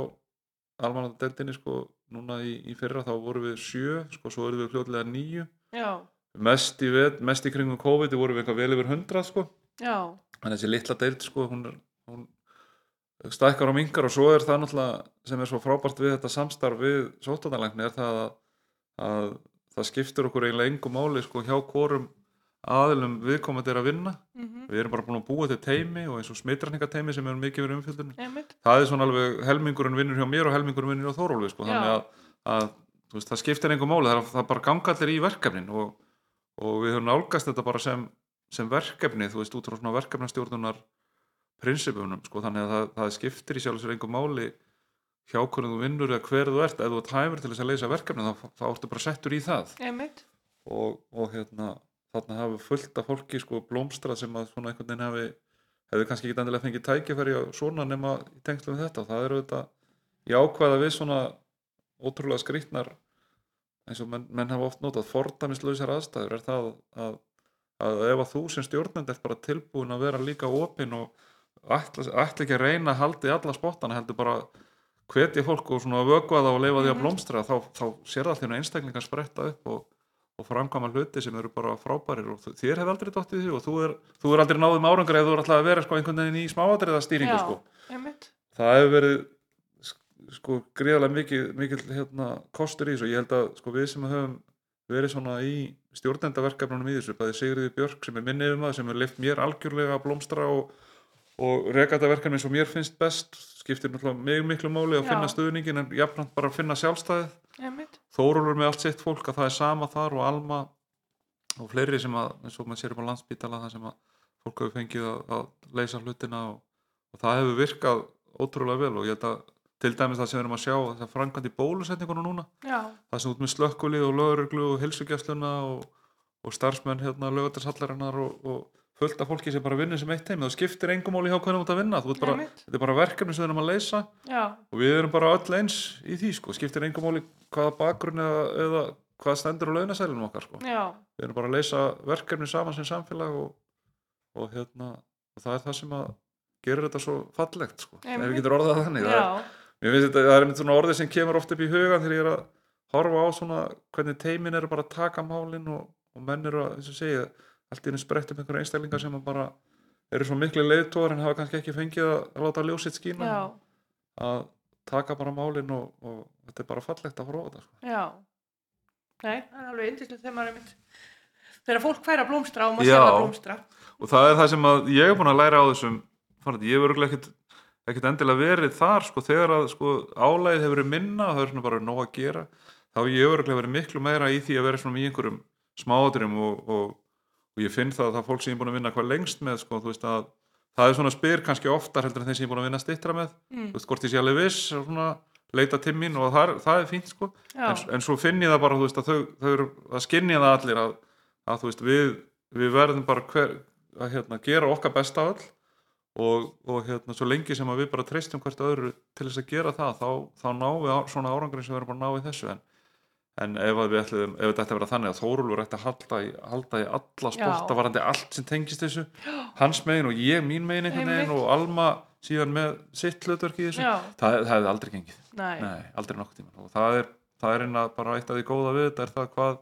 almannadeldinni sko núna í, í fyrra þá vorum við sjö sko svo erum við fljótlega níu. Já, mest í, mest í kringum COVID vorum við eitthvað vel yfir hundrað sko. En þessi litla deild sko hún, hún stækkar og mingar og svo er það náttúrulega sem er svo frábært við þetta samstarf við sóttanarlækni er það að, að það skiptir okkur eiginlega engum máli sko hjá hvorum aðilum viðkomandi er að vinna. Mhm, við erum bara búin að búa til teimi og eins og smitræningateimi sem er mikið verið umfjöldunum. Einmitt. það er svona alveg helmingurinn vinnur hjá mér og helmingurinn vinnur hjá Þórólfi sko. Þannig að, að veist, það skiptir einhver máli. Það, er, það bara ganga allir í verkefnin og, og við höfum nálgast þetta bara sem, sem verkefni, þú veist, út frá svona verkefnastjórnunar prinsipunum sko. þannig að það, það skiptir í sjálf sér einhver máli hjá hvernig þú vinnur eða hver þú ert, ef þú ert hæfur til þess að leysa verkefni þá, þá ertu bara settur í það. Og, og hérna þarna hafi fullt af fólki sko blómstrað sem að svona einhvern veginn hafi hefði kannski ekki endilega fengið tækifæri á svona nema í tengslu við þetta og það eru þetta jákvæða við svona ótrúlega skrýtnar eins og menn, menn hafa oft notað fordæmislausar aðstæður er það að, að ef að þú sem stjórnend er bara tilbúin að vera líka opinn og ætla, ætla ekki að reyna að halda í alla spottana heldur bara hvetja fólk og svona vögva það og leifa því að Mhm. blómstra þá, þá sér það allir einstaklingar spretta upp og, og framkvæma hluti sem eru bara frábærir og þér hefði aldrei dottið í því og þú er, þú er aldrei náðum árangur ef þú er alltaf að vera sko einhvern veginn í smáatriða stýringu Já. sko það hefur verið sk- sko gríðarlega mikil, mikil hérna, kostur í þessu og ég held að sko við sem höfum verið svona í stjórnendaverkefnunum í þessu, bæði Sigriði Björk sem er minni um það, sem er lift mér algjörlega að blómstra og, og reka þetta verkefni eins og mér finnst best skiptir mjög miklu máli að Já. finna stuðningin en jafnframt bara að finna sjálfstæðið Þórólfur með allt sitt fólk að það er sama þar og Alma og fleiri sem að, eins og maður sér upp á landsbítala það sem að fólk hefur fengið að, að leysa hlutina og, og það hefur virkað ótrúlega vel og ég held að til dæmis það sem við erum að sjá það er í bólusetningunum núna. Já, það sem út með slökkulið og lögreglu og hilsugjastluna og, og starfsmenn hérna lögatarshallarinnar og, og fullt af fólki sem bara vinnir sem eitt heim. Það skiptir engum máli hjá hvernig þú ert að vinna. Ert bara, þetta er bara verkefni sem við erum að leysa. Já, og við erum bara öll eins í því sko, skiptir engum máli hvaða bakgrunn eða, eða hvað stendur á launasælunum okkar sko. við erum bara að leysa verkefni saman sem samfélag og, og, hérna, og það er það sem að gerir þetta svo fallegt sko. ef við getur orðað þannig það er, þetta, það er einmitt svona orðið sem kemur oft upp í hugan þegar ég er að horfa á svona hvernig teimin eru bara að taka málin og, og menn eru að, eins og segja allt í einu sprett um einhverja einstaklingar sem bara eru svo miklu leiðtóðar en hafa kannski ekki fengið að, láta ljósitt skína já, að taka bara málin og, og þetta er bara fallegt að horfa á þetta sko. já. Nei, það er alveg indislegt þegar maður er mynd þegar fólk fær að blómstra og maður það blómstra. og það er það sem að ég er búin að læra á þessum ég hefur örugglega ekkert ekkert endilega verið þar sko þegar að sko álægið hefur verið minna og það er svona bara nóg að gera þá hef ég örugglega verið miklu meira í því að vera svona í einhverjum smáaturum og, og, og ég finn það að það fólk sem ég er búin að vinna hvað lengst með sko veist að það er svona spyr kannski oftar heldur en þeim sem ég er búin að vinna stittra með. Mm. þú veist hvort ég sé alveg viss svona leita til mín og það er, það er fínt sko. En, en svo finn ég það bara veist að þau, þau eru að skinja það allir að, að veist við, við verðum bara hver, að hérna, gera okkar besta öll. Og, og hérna svo lengi sem við bara treystum hvert öðru til þess að gera það þá, þá náum við á, svona árangurinn sem við erum bara að ná í þessu. En, en ef, þetta ætti að vera þannig að Þórólfur ætti að halda í, halda í alla spotta Já. varandi allt sem tengist þessu hans megin og ég mín megin einhvern veginn og Alma síðan með sitt hlutverk í þessu það, það hefði aldrei gengið nei, Nei, aldrei nokkuð tíma og það er, það er einna bara eitt af því góða við þetta er það hvað,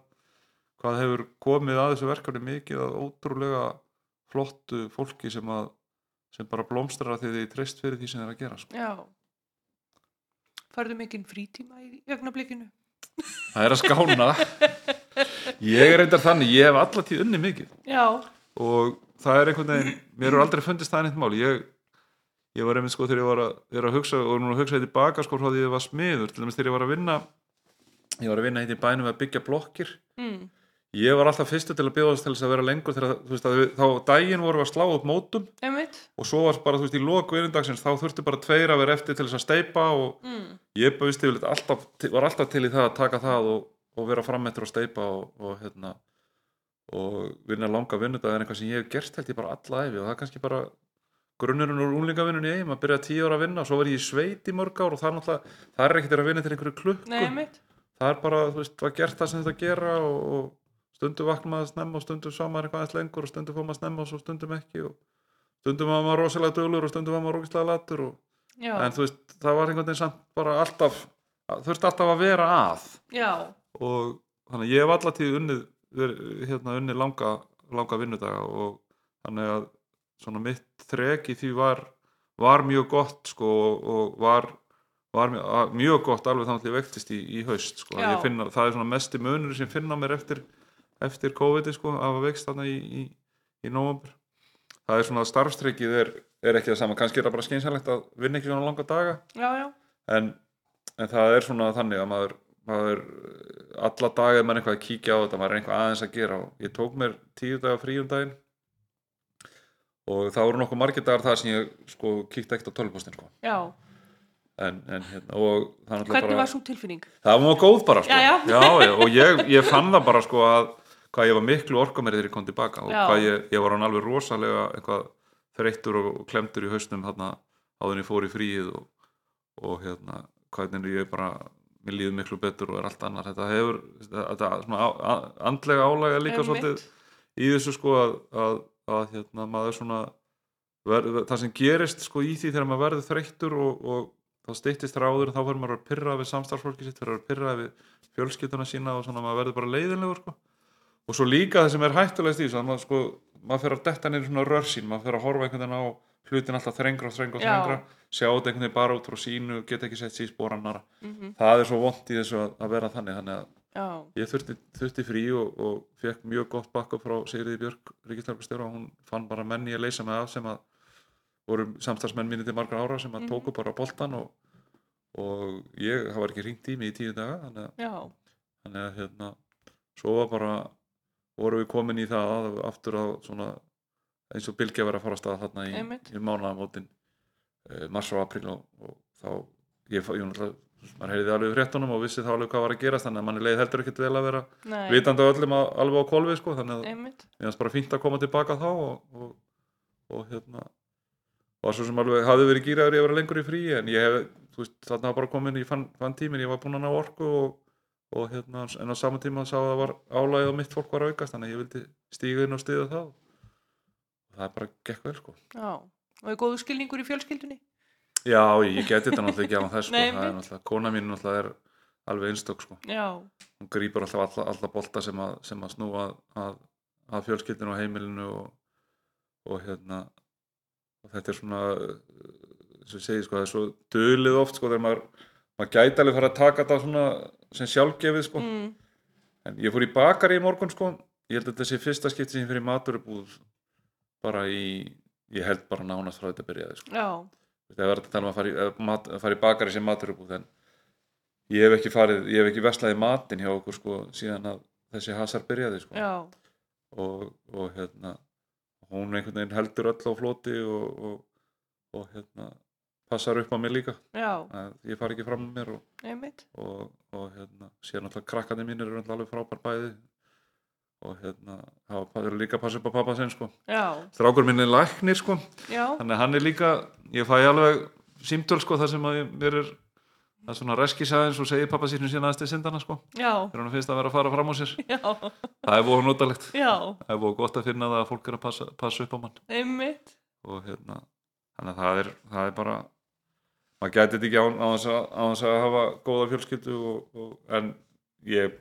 hvað hefur komið að þessu verkefni mikið að ótrúlega flottu fólki sem að sem bara blómstrar því þið treyst fyrir því sem þeir að gera sko. Já. Færðu mikinn frítíma í augnablikinu? Það er að skána ég er reyndar þannig, ég hef alla tíð unni mikið Já. og það er einhvern veginn, mér er aldrei fundist það neitt mál ég, ég var einmitt sko þegar ég var að, að hugsa og núna að hugsa þetta tilbaka sko frá því ég var smiður til dæmis þegar ég var að vinna ég var að vinna hérna í bænum að byggja blokkir Mm. Ég var alltaf fyrstu til að bjóðast til þess að vera lengur þegar þú veist að við, þá daginn voru við að slá upp mótum Einmitt. og svo var bara þú veist í loku vinnundagsins þá þurftu bara tveir að vera eftir til þess að steipa og Mm. ég bauðist yfirleitt alltaf, var alltaf til í það að taka það og, og vera frammettur og steipa og, og hérna og vinna langa vinnudag er eitthvað sem ég hef gert held ég bara alla æfi og það er kannski bara grunnurinn úr úlingavinnunni eigin, maður byrja tíu ára að vinna og svo var ég í sveit í mörg ár og það það er ekkert að vinna til einhverju klukku það er bara, þú veist, var gert það sem þetta gera og, og stundum vakna maður snemma og stundum sá maður eitthvað aðeins lengur og stundum fór maður snemma og stundum ekki og stundum var maður rosalega dölur og stundum var maður rosalega latur og, en þú veist, það var einhvern veginn samt bara alltaf, þurfti alltaf að vera að Já. og þannig ég hef allatíð unnið verið, hérna, unnið langa, langa vinnudaga og þannig að svona mitt þrek í því var var mjög gott sko og, var, var mjög, mjög gott alveg þannig að ég vektist í, í haust sko. Finna, það er svona mesti munur sem finna mér eftir, eftir COVID sko, að hafa veikst þarna í, í, í nóvambur það er svona starfstreykið er, er ekki það sama, kannski er það bara skynsalegt að vinna ekki svona langa daga Já, já. en, en það er svona þannig að maður, maður alla daga er maður eitthvað að kíkja á þetta maður er eitthvað aðeins að gera og ég tók mér tíu daga frí um daginn og það voru nokkuð margir dagar þar sem ég sko kíkti ekkert á tölvpostin sko. Já. en, en hérna og það er náttúrulega Hvernig bara var svo tilfinning? það var góð bara sko. Já, já. já, og ég, ég fann það bara sko að hvað ég var miklu orka mér þegar ég kom tilbaka og hvað ég, ég var hann alveg rosalega eitthvað þreyttur og klemdur í hausnum þarna áður en ég fór í fríið og, og hérna hvernig ég bara mér líður miklu betur og er allt annar þetta hefur, þetta svona á, a, andlega álæga líka svolítið í þessu sko að, að, að hérna maður svona ver, það sem gerist sko í því þegar maður verður þreyttur og, og þá styttist ráður þá verður maður að pyrra við samstarfsfólki sitt verður að pyrra við fjölskylduna sína og svona maður verður bara leiðinlegur sko. Og svo líka það sem er hættulegst í þessu að maður, sko, maður fyrir að detta niður svona rörsín maður fyrir að horfa einhvern veginn á hlutin alltaf þrengra og þrengra og þrengra sjá þetta einhvern veginn bara út frá sínu geta ekki sett sér í spórannara Mm það er svo vond í þessu að, að vera þannig þannig að Já. ég þurfti, þurfti frí og, og fekk mjög gott backup frá Sigriði Björk ríkislörgustjóra og hún fann bara menn í að leysa mig af sem að voru samstagsmenn mínir til margra ára sem að Mhm. tóku bara boltan og, og ég, það var ekki ringt í mig í tíu daga þannig að, þannig að hérna, svo var bara voru við komin í það að, aftur á svona eins og Bilge var að fara að staða þarna í, í mánaðamótin uh, mars og april og, og þá ég, ég, ég maður heyrði alveg fréttunum og vissi þá alveg hvað var að gerast þannig að manni leið heldur ekkert vel að vera Nei. vitandi á öllum að, alveg á kolvi sko, þannig að mér fannst bara fínt að koma tilbaka þá og, og, og hérna og svo sem alveg hafði verið gýraður ég að vera lengur í frí en ég hef, þú veist, þarna bara komin ég fann, fann tíminn, ég var búinn að ná orku og, og hérna, en á saman tíma sá að það var álægið og mitt fólk var aukast þannig að ég vildi stíga inn og stiða það og það er bara gekk vel sko Já. Og er góðu skilningur í fjölskyldunni? Já, ég geti þetta náttúrulega ekki á þess sko. Nei, það er náttúrulega, kona mín náttúrulega er alveg einstök sko Já. hún grýpur alltaf alla, alla bolta sem að, sem að snúa að, að, að fjölskyldinu og heimilinu og, og hérna og þetta er svona uh, eins og ég segi sko, það er svo dölið oft sko þegar maður, maður gæti alveg fara að taka þetta svona sem sjálfgefið sko. Mm. en ég fór í bakari í morgun sko. Ég held að þetta sé fyrsta skipti sem ég fyrir maturubúð bara í ég held bara nánast frá þetta byrjaði sko. Já. það er verið að tala um að fara í, mat, að fara í bakari sem maturubúð en ég hef ekki farið, ég hef ekki veslaði matinn hjá okkur sko síðan að þessi hasar byrjaði sko. Og, og hérna hún einhvern veginn heldur öll á floti og, og, og hérna passar upp á mig líka. Ég fari ekki fram með mér og, og, og hérna síðan alltaf krakkandi mínir eru náttúrulega alveg frábær bæði. Og hérna hafa eru líka að passa upp á pappa sinn sko. Já. strákur minn er læknir sko. Já. þannig að hann er líka, ég fæ alveg símtöl sko þar sem að ég- mér er það er svona reskis aðeins og segir pappa sínum síðan aðeins til syndana sko. Þegar hann finnst að vera að fara fram á sér. Já. það er búið notalegt. Það er búið gott að finna það að fólk er að passa, passa upp á mann. Einmitt. og hérna þannig að það er, það er bara maður gæti þetta ekki án, þess að, að hafa góða fjölskyldu og, og, en ég,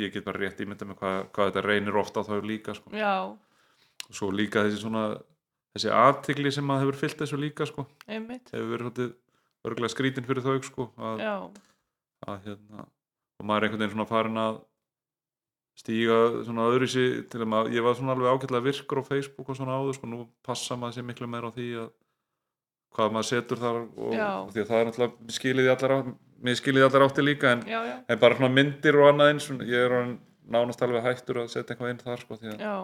ég get bara rétt ímynda með hvað, hvað þetta reynir ofta á þau líka sko. og svo líka þessi svona þessi aðtigli sem maður hefur fyllt þessu líka sko. hefur verið örgulega skrítin fyrir þau sko, að, að hérna og maður er einhvern veginn svona farin að stíga svona öðru sér til að maður, ég var svona alveg ágætlega virkur á Facebook og svona áður sko, nú passa maður sér miklu meira á því að hvað maður setur þar og, því að það er náttúrulega skilið í allar á, mér skilið í allar átti líka en, já, já, en bara svona myndir og annað eins ég er nánast alveg hættur að setja eitthvað inn þar sko, því að já,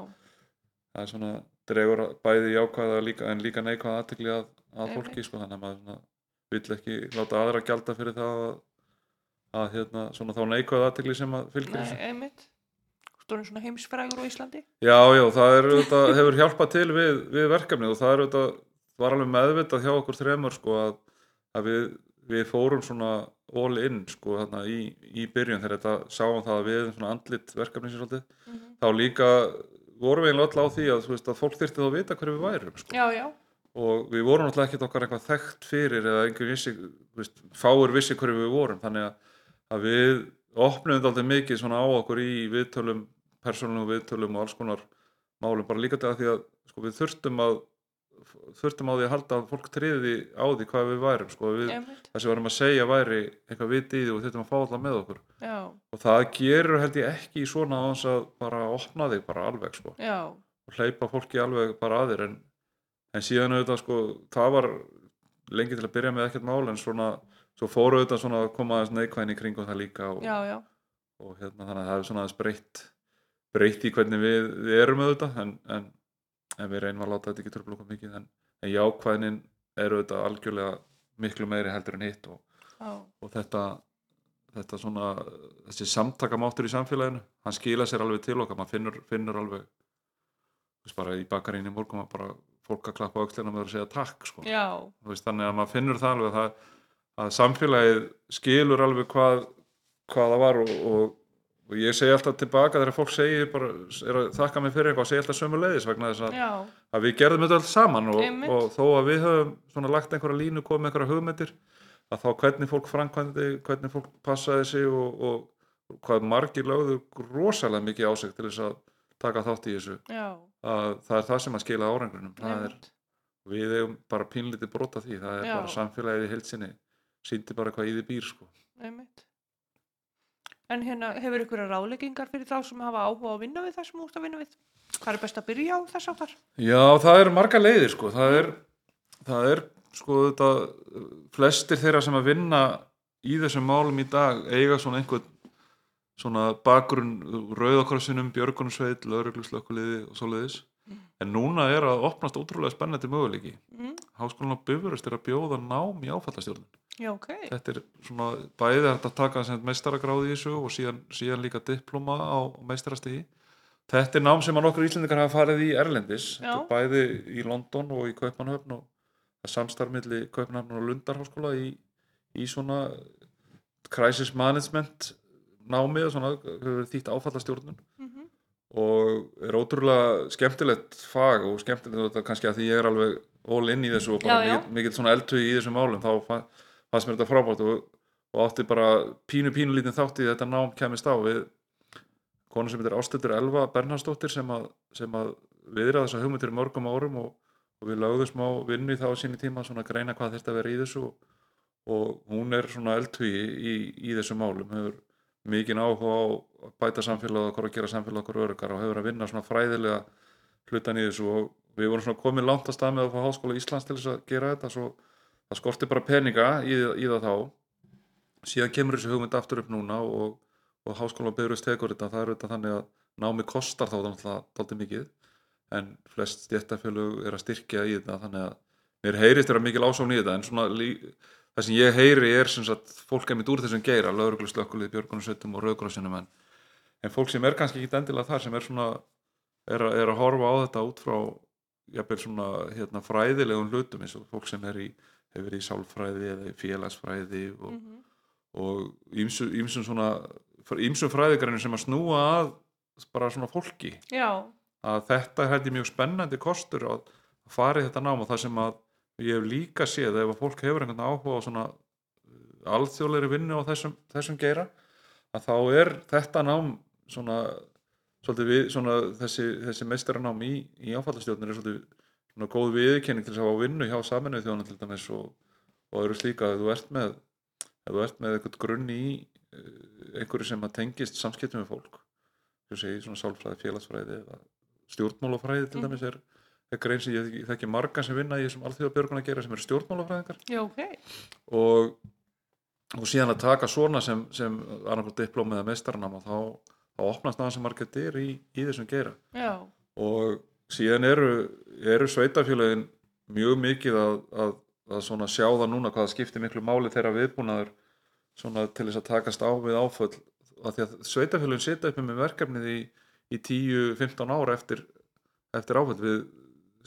það er svona dregur bæði jákvæða líka, en líka neikvæða aðtekli að, að fólki sko, þannig að maður svona, vill ekki láta aðra gjalda fyrir það að, að hérna, svona þá neikvæða aðtekli sem að fylgir nei, einmitt. Stórin svona heimsfrægur á Íslandi? Já, já, það er, auðvitað, hefur hjálpað til við, við verkefnið og það er auðvitað, var alveg meðvitað hjá okkur þremur sko að, að við, við fórum svona all in sko þarna í, í byrjun þegar þetta sáum það að við erum svona andlit verkefni sem svolítið, Mhm. þá líka vorum við öll á því að, veist, að fólk þyrfti þá að vita hverju við værum sko. já, já, og við vorum náttúrulega ekkert okkar eitthvað þekkt fyrir eða einhver vissi, veist, fáur vissi hverju við vorum þannig að, að við opnum alltaf mikið svona á okkur í viðtölum, persónum viðtölum og alls konar málum bara líka að því að sko, við þurftum að þurftum á því að halda að fólk triði á því hvað við værum sko, við, það sem við varum að segja væri eitthvað viti í því og þurftum að fá alltaf með okkur. Já, og það gerur held ég ekki svona á þess að bara opna þig bara alveg sko. Og hleypa fólki alveg bara að þér en, en síðan auðvitað sko það var lengi til að byrja með ekkert mál en svona, svo fóru auðvitað svona að koma aðeins neikvæðin í kringum það líka og, já, já, og hérna þannig að það er svona aðeins breytt breytt í hvernig við, við erum auðvitað en, en, en við reynum að láta þetta ekki tröfla okkur mikið en, en jákvæðinin er auðvitað algjörlega miklu meiri heldur en hitt og, og þetta þetta svona, þessi samtakamáttur í samfélaginu, hann skila sér alveg til okkar, maður finnur, finnur alveg þú veist bara í bakarinn í morgun maður bara fólk að klappa öxlina með að segja takk sko. veist, þannig að maður finnur það alveg það, að samfélagið skilur alveg hvað, hvað það var og, og, og ég segi alltaf tilbaka þegar fólk segir bara, er að þakka mig fyrir eitthvað, segi alltaf sömu leiðis vegna þess að, að við gerðum þetta allt saman og, og þó að við höfum svona lagt einhverja línu, komið einhverja hugmyndir að þá hvernig fólk framkvæmdi hvernig fólk passaði sig og, og, og hvað margir lögðu rosalega mikið á sig til þess að taka þátt í þessu. Að það er það sem að skila árangrinum. Það er, við eigum bara pínlítið brota því. Það er Já. bara samfélagið í heilsinni síndi bara hvað í því býr sko. En hérna, hefur ykkur ráðleggingar fyrir þá sem hafa áhuga að vinna við það sem þú ert að vinna við? Hvað er best að byrja á þess áttar Já, það eru marga leiðir sko. það er, það er sko, þetta, flestir þeirra sem að vinna í þessum málum í dag eiga svona einhvern svona bakgrunn rauðakrossinum, björgunarsveit, laurugluslökkuliði og svoleiðis. En núna er að opnast ótrúlega spennandi möguleiki. Mm, Háskólan á Bifurust er að bjóða nám í áfallastjórnun já, ok. Þetta er svona bæði hægt að taka meistaragráði í þessu og síðan, síðan líka diploma á meistarastigi. Þetta er nám sem að nokkur íslendingar hafa farið í Erlendis. Þetta er bæði í London og í Kaupmannhöfn og samstarfmiðli Kaupmannhöfn og Lundarháskóla í, í svona crisis management námið svona, hefur verið þýtt áfallastjórnun. Mm og er ótrúlega skemmtilegt fag og skemmtilegt kannski að því ég er alveg all in í þessu og bara Já, já. mikill, mikill svona eldhugi í þessum málum þá fa- fannst mér þetta frábært og, og átti bara pínu pínu lítinn þátt í þetta nám kemist á við konu sem heitir Ástildur Elva Bernhardsdóttir sem að, sem að viðra þessa hugmyndir í mörgum árum og, og við lögðum smá vinnu í það á síni tíma svona að greina hvað þetta verið í þessu og, og hún er svona eldhugi í, í þessum málum hefur mikinn áhuga á að bæta samfélag og gera samfélag okkur örgar og hefur að vinna svona fræðilega hlutan í þessu og við vorum svona komin langt að stað með að fá Háskóla Íslands til þess að gera þetta svo það skorti bara peninga í, í það þá. Síðan kemur þessi hugmynd aftur upp núna og, og Háskóla Byrjus tekur þetta. Það er þetta þannig að námi kostar þá náttúrulega dálítið mikið en flest stjættafélög er að styrkja í þetta þannig að mér heyrist vera mikil ásókn í þetta en svona það sem ég heyri er sem sagt fólk er mitt úr þessum geira lögreglu slökkulið, björgunarsveitum og rauðgrásinum en, en fólk sem er kannski ekki endilega þar sem er svona er, að- er að horfa á þetta út frá jafnvel svona hérna, fræðilegum hlutum eins og fólk sem er í hefur verið í sálfræði eða í félagsfræði og, -hmm. og ýmsum, ýmsum svona ýmsum fræðigrænum sem að snúa að bara svona fólki já, að þetta er hætti mjög spennandi kostur að fara í þetta nám og það sem að ég hef líka séð ef að fólk hefur einhvern áhuga á svona uh, alþjóðlegri vinnu á þessum, þessum geira að þá er þetta nám svona, svolítið við, svona þessi, þessi meistaranám í, í áfallastjórnir er svolítið svona góð viðkenning til þess að hafa vinnu hjá saminuð þjóðan til dæmis og, og eru slíka að þú ert með ef þú ert með eitthvað grunn í uh, einhverju sem að tengist samskiptum við fólk þú segir svona sálfræði, félagsfræði stjórnmálafræði til Mhm. dæmis er, er grein sem ég þekki- þekki marga sem vinna í þessum alþjóðabjörgun að gera sem eru stjórnmálafræðingar Já, ok. og, og síðan að taka svona sem, sem annarkoð diplóm eða meistaranám og þá, þá opnast það sem margir dyr í, í þessum geira Já, og síðan eru, eru sveitafélagin mjög mikið að, að, að svona sjá það núna hvað skiptir miklu máli þeirra viðbúnaður svona til þess að takast á við áföll. Að því að sveitafélagin setja upp með verkefnið í, í 10-15 ára eftir, eftir áföll. Við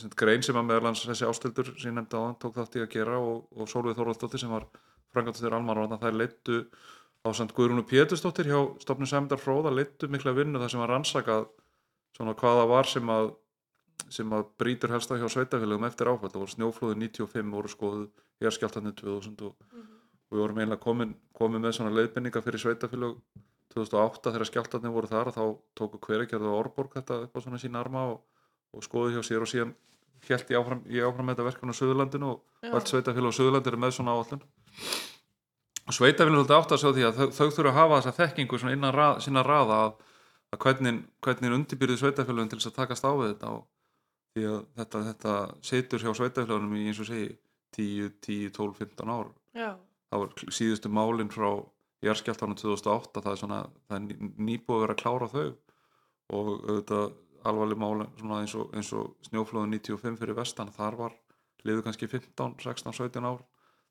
sem grein sem að meðalans þessi ástildur sem ég nefndi á hann tók þátt í að gera og, og Sólveig Þorvaldsdóttir sem var frangatastur almanna þær leittu á samt Guðrúnu Pétursdóttir hjá stofnum Sæmdar Fróða leittu mikla vinnu þar sem var rannsakað svona hvaða var sem að sem að brýtur helst á hjá sveitafélagum eftir áfall, það voru snjóflóði 95 voru skoðuð hérskjáltanir 2000 og, og við vorum eiginlega komin, komin með svona leiðbendinga fyrir sveitafélag 2008 þegar skjáltanir voru þar þá tóku hveragerðu og Orborg þetta upp á svona sína arma og, og skoðuð hjá sér og síðan held ég áfram, ég áfram með þetta verkefni á Suðurlandinu og já, öll sveitafélag á Suðurlandi eru með svona áallun og sveitafélag svolítið átt að sjá því að þau, þau þurfa að hafa þessa þekkingu innan rað, sína raða að, að hvernig, hvernig undirbyrðu sveitafélagin til þess að takast á við þetta og því að þetta, þetta setur hjá sveitafélagunum í eins og segi 10, 10, 12, 15 ár. Já, það var síðustu málin frá jarðskjáltanum 2008 það er svona, það er ný- nýbúið að vera að klára þau. Og auðvitað alvarleg málin svona eins og, eins og snjóflóðu 95 fyrir vestan þar var liðu kannski 15, 16, 17 ár.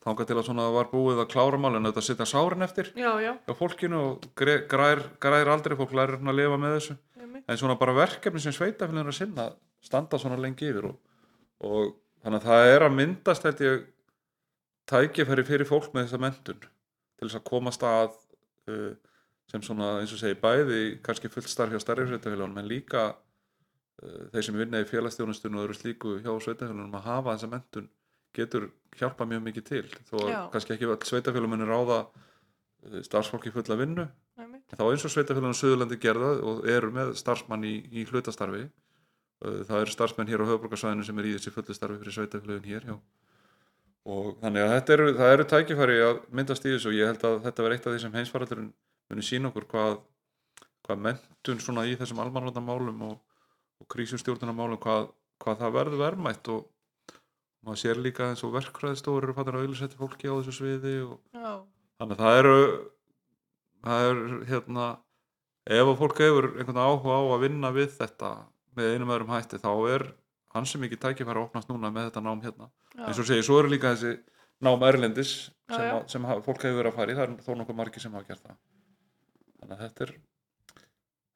Þangað til að svona var búið að klára málin auðvitað setja sárin eftir já, já, hjá fólkinu og grær, grær aldrei fólk lærir að lifa með þessu. Einmitt. en svona bara verkefni sem sveitafélagin er að sinna standa svona lengi yfir og, og þannig að það er að myndast held ég tækifæri fyrir fólk með þessa mentun til þess að komast að uh, sem svona eins og segi bæði kannski fullt starf hjá starri sveitafélagunum en líka uh, þeir sem vinna í félagsþjónustunum og eru slíku hjá sveitafélagunum að hafa þessa mentun getur hjálpa mjög mikið til þó að Já. kannski ekki öll sveitafélagum muni ráða uh, starfsfólki fulla vinnu. En þá eins og sveitafélaginu Suðurlandi gerða og eru með starfsmann í, í hlutastarfi Uh, það eru starfsmenn hér á höfbrukarsvæðinu sem er í þessi fullu starfi fyrir sveitafélagin hér já. og þannig að þetta eru, það eru tækifæri að myndast í þessu og ég held að þetta verði eitt af því sem heimsfaraldurinn muni sína okkur hvað, hvað mentun svona í þessum almanvandamálum og, og krísustjórnunamálum hvað, hvað það verður verðmætt og maður sér líka eins og verkfræðistofur eru fattar að auðlisetti fólki á þessu sviði þannig að það eru það er hérna ef að fólk hefur einhvern áhuga á að vinna við þetta með einum öðrum hætti þá er hansi mikið tækifæri að opnast núna með þetta nám hérna. Já, eins og segi, svo eru líka þessi nám erlendis Já, sem, já. að, sem hafa, fólk hefur verið að fara í það er þó nokkuð margir sem hafa gert það. Þannig að þetta er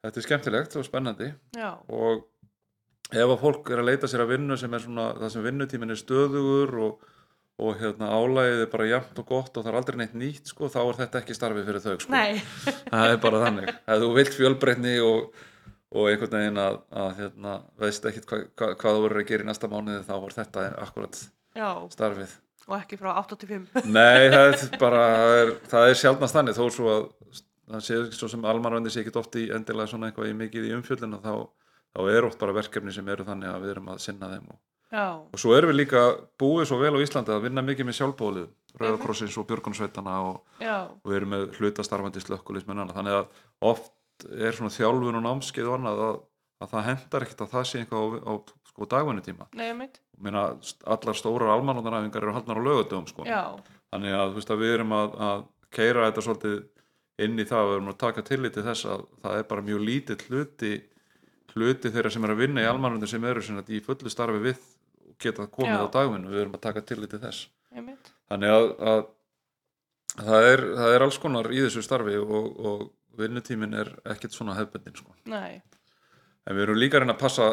þetta er skemmtilegt og spennandi. Já, og ef að fólk er að leita sér að vinnu sem er svona það sem vinnutíminn er stöðugur og, og hérna álægið er bara jafnt og gott og það er aldrei neitt nýtt sko, þá er þetta ekki starfið fyrir þau sko. nei, það er bara þannig. Ef þú vilt fjölbreytni og, og einhvern veginn að, að hérna, veist ekkit hva, hva, hvað þú verður að gera í næsta mánuði þá var þetta akkurat já, starfið. Og ekki frá 85. <laughs> nei, það er bara það er, það er sjálfnast þannig þó svo að það sé svo sem almanvendir sé ekki oft í endilega svona eitthvað í mikið í umfjöllinu þá, þá er oft bara verkefni sem eru þannig að við erum að sinna þeim og, og svo erum við líka búið svo vel á Íslandi að vinna mikið með sjálfbólið Rauðakrossins og Björgunsveitana og, og við erum með hlutastarfandi slökkulismenn annað þannig að oft er svona þjálfun og námskeið og annað að, að það hendar ekkert að það sé eitthvað á, á sko, nei, einmitt. Meina, allar stórar almanóðanæfingar eru haldnar á lögadöfum sko. Þannig að, veist, að við erum að, að keira þetta svolítið inn í það við erum að taka tilliti þess að það er bara mjög lítill hluti hluti þeirra sem er að vinna í almanóðan sem eru sem í fullu starfi við geta komið Já. á dagvinnu, við erum að taka tilliti þess einmitt. þannig að, að það, er, það er alls konar í þessu starfi og, og vinnutímin er ekkert svona hefbendin sko. En við erum líka að reyna að passa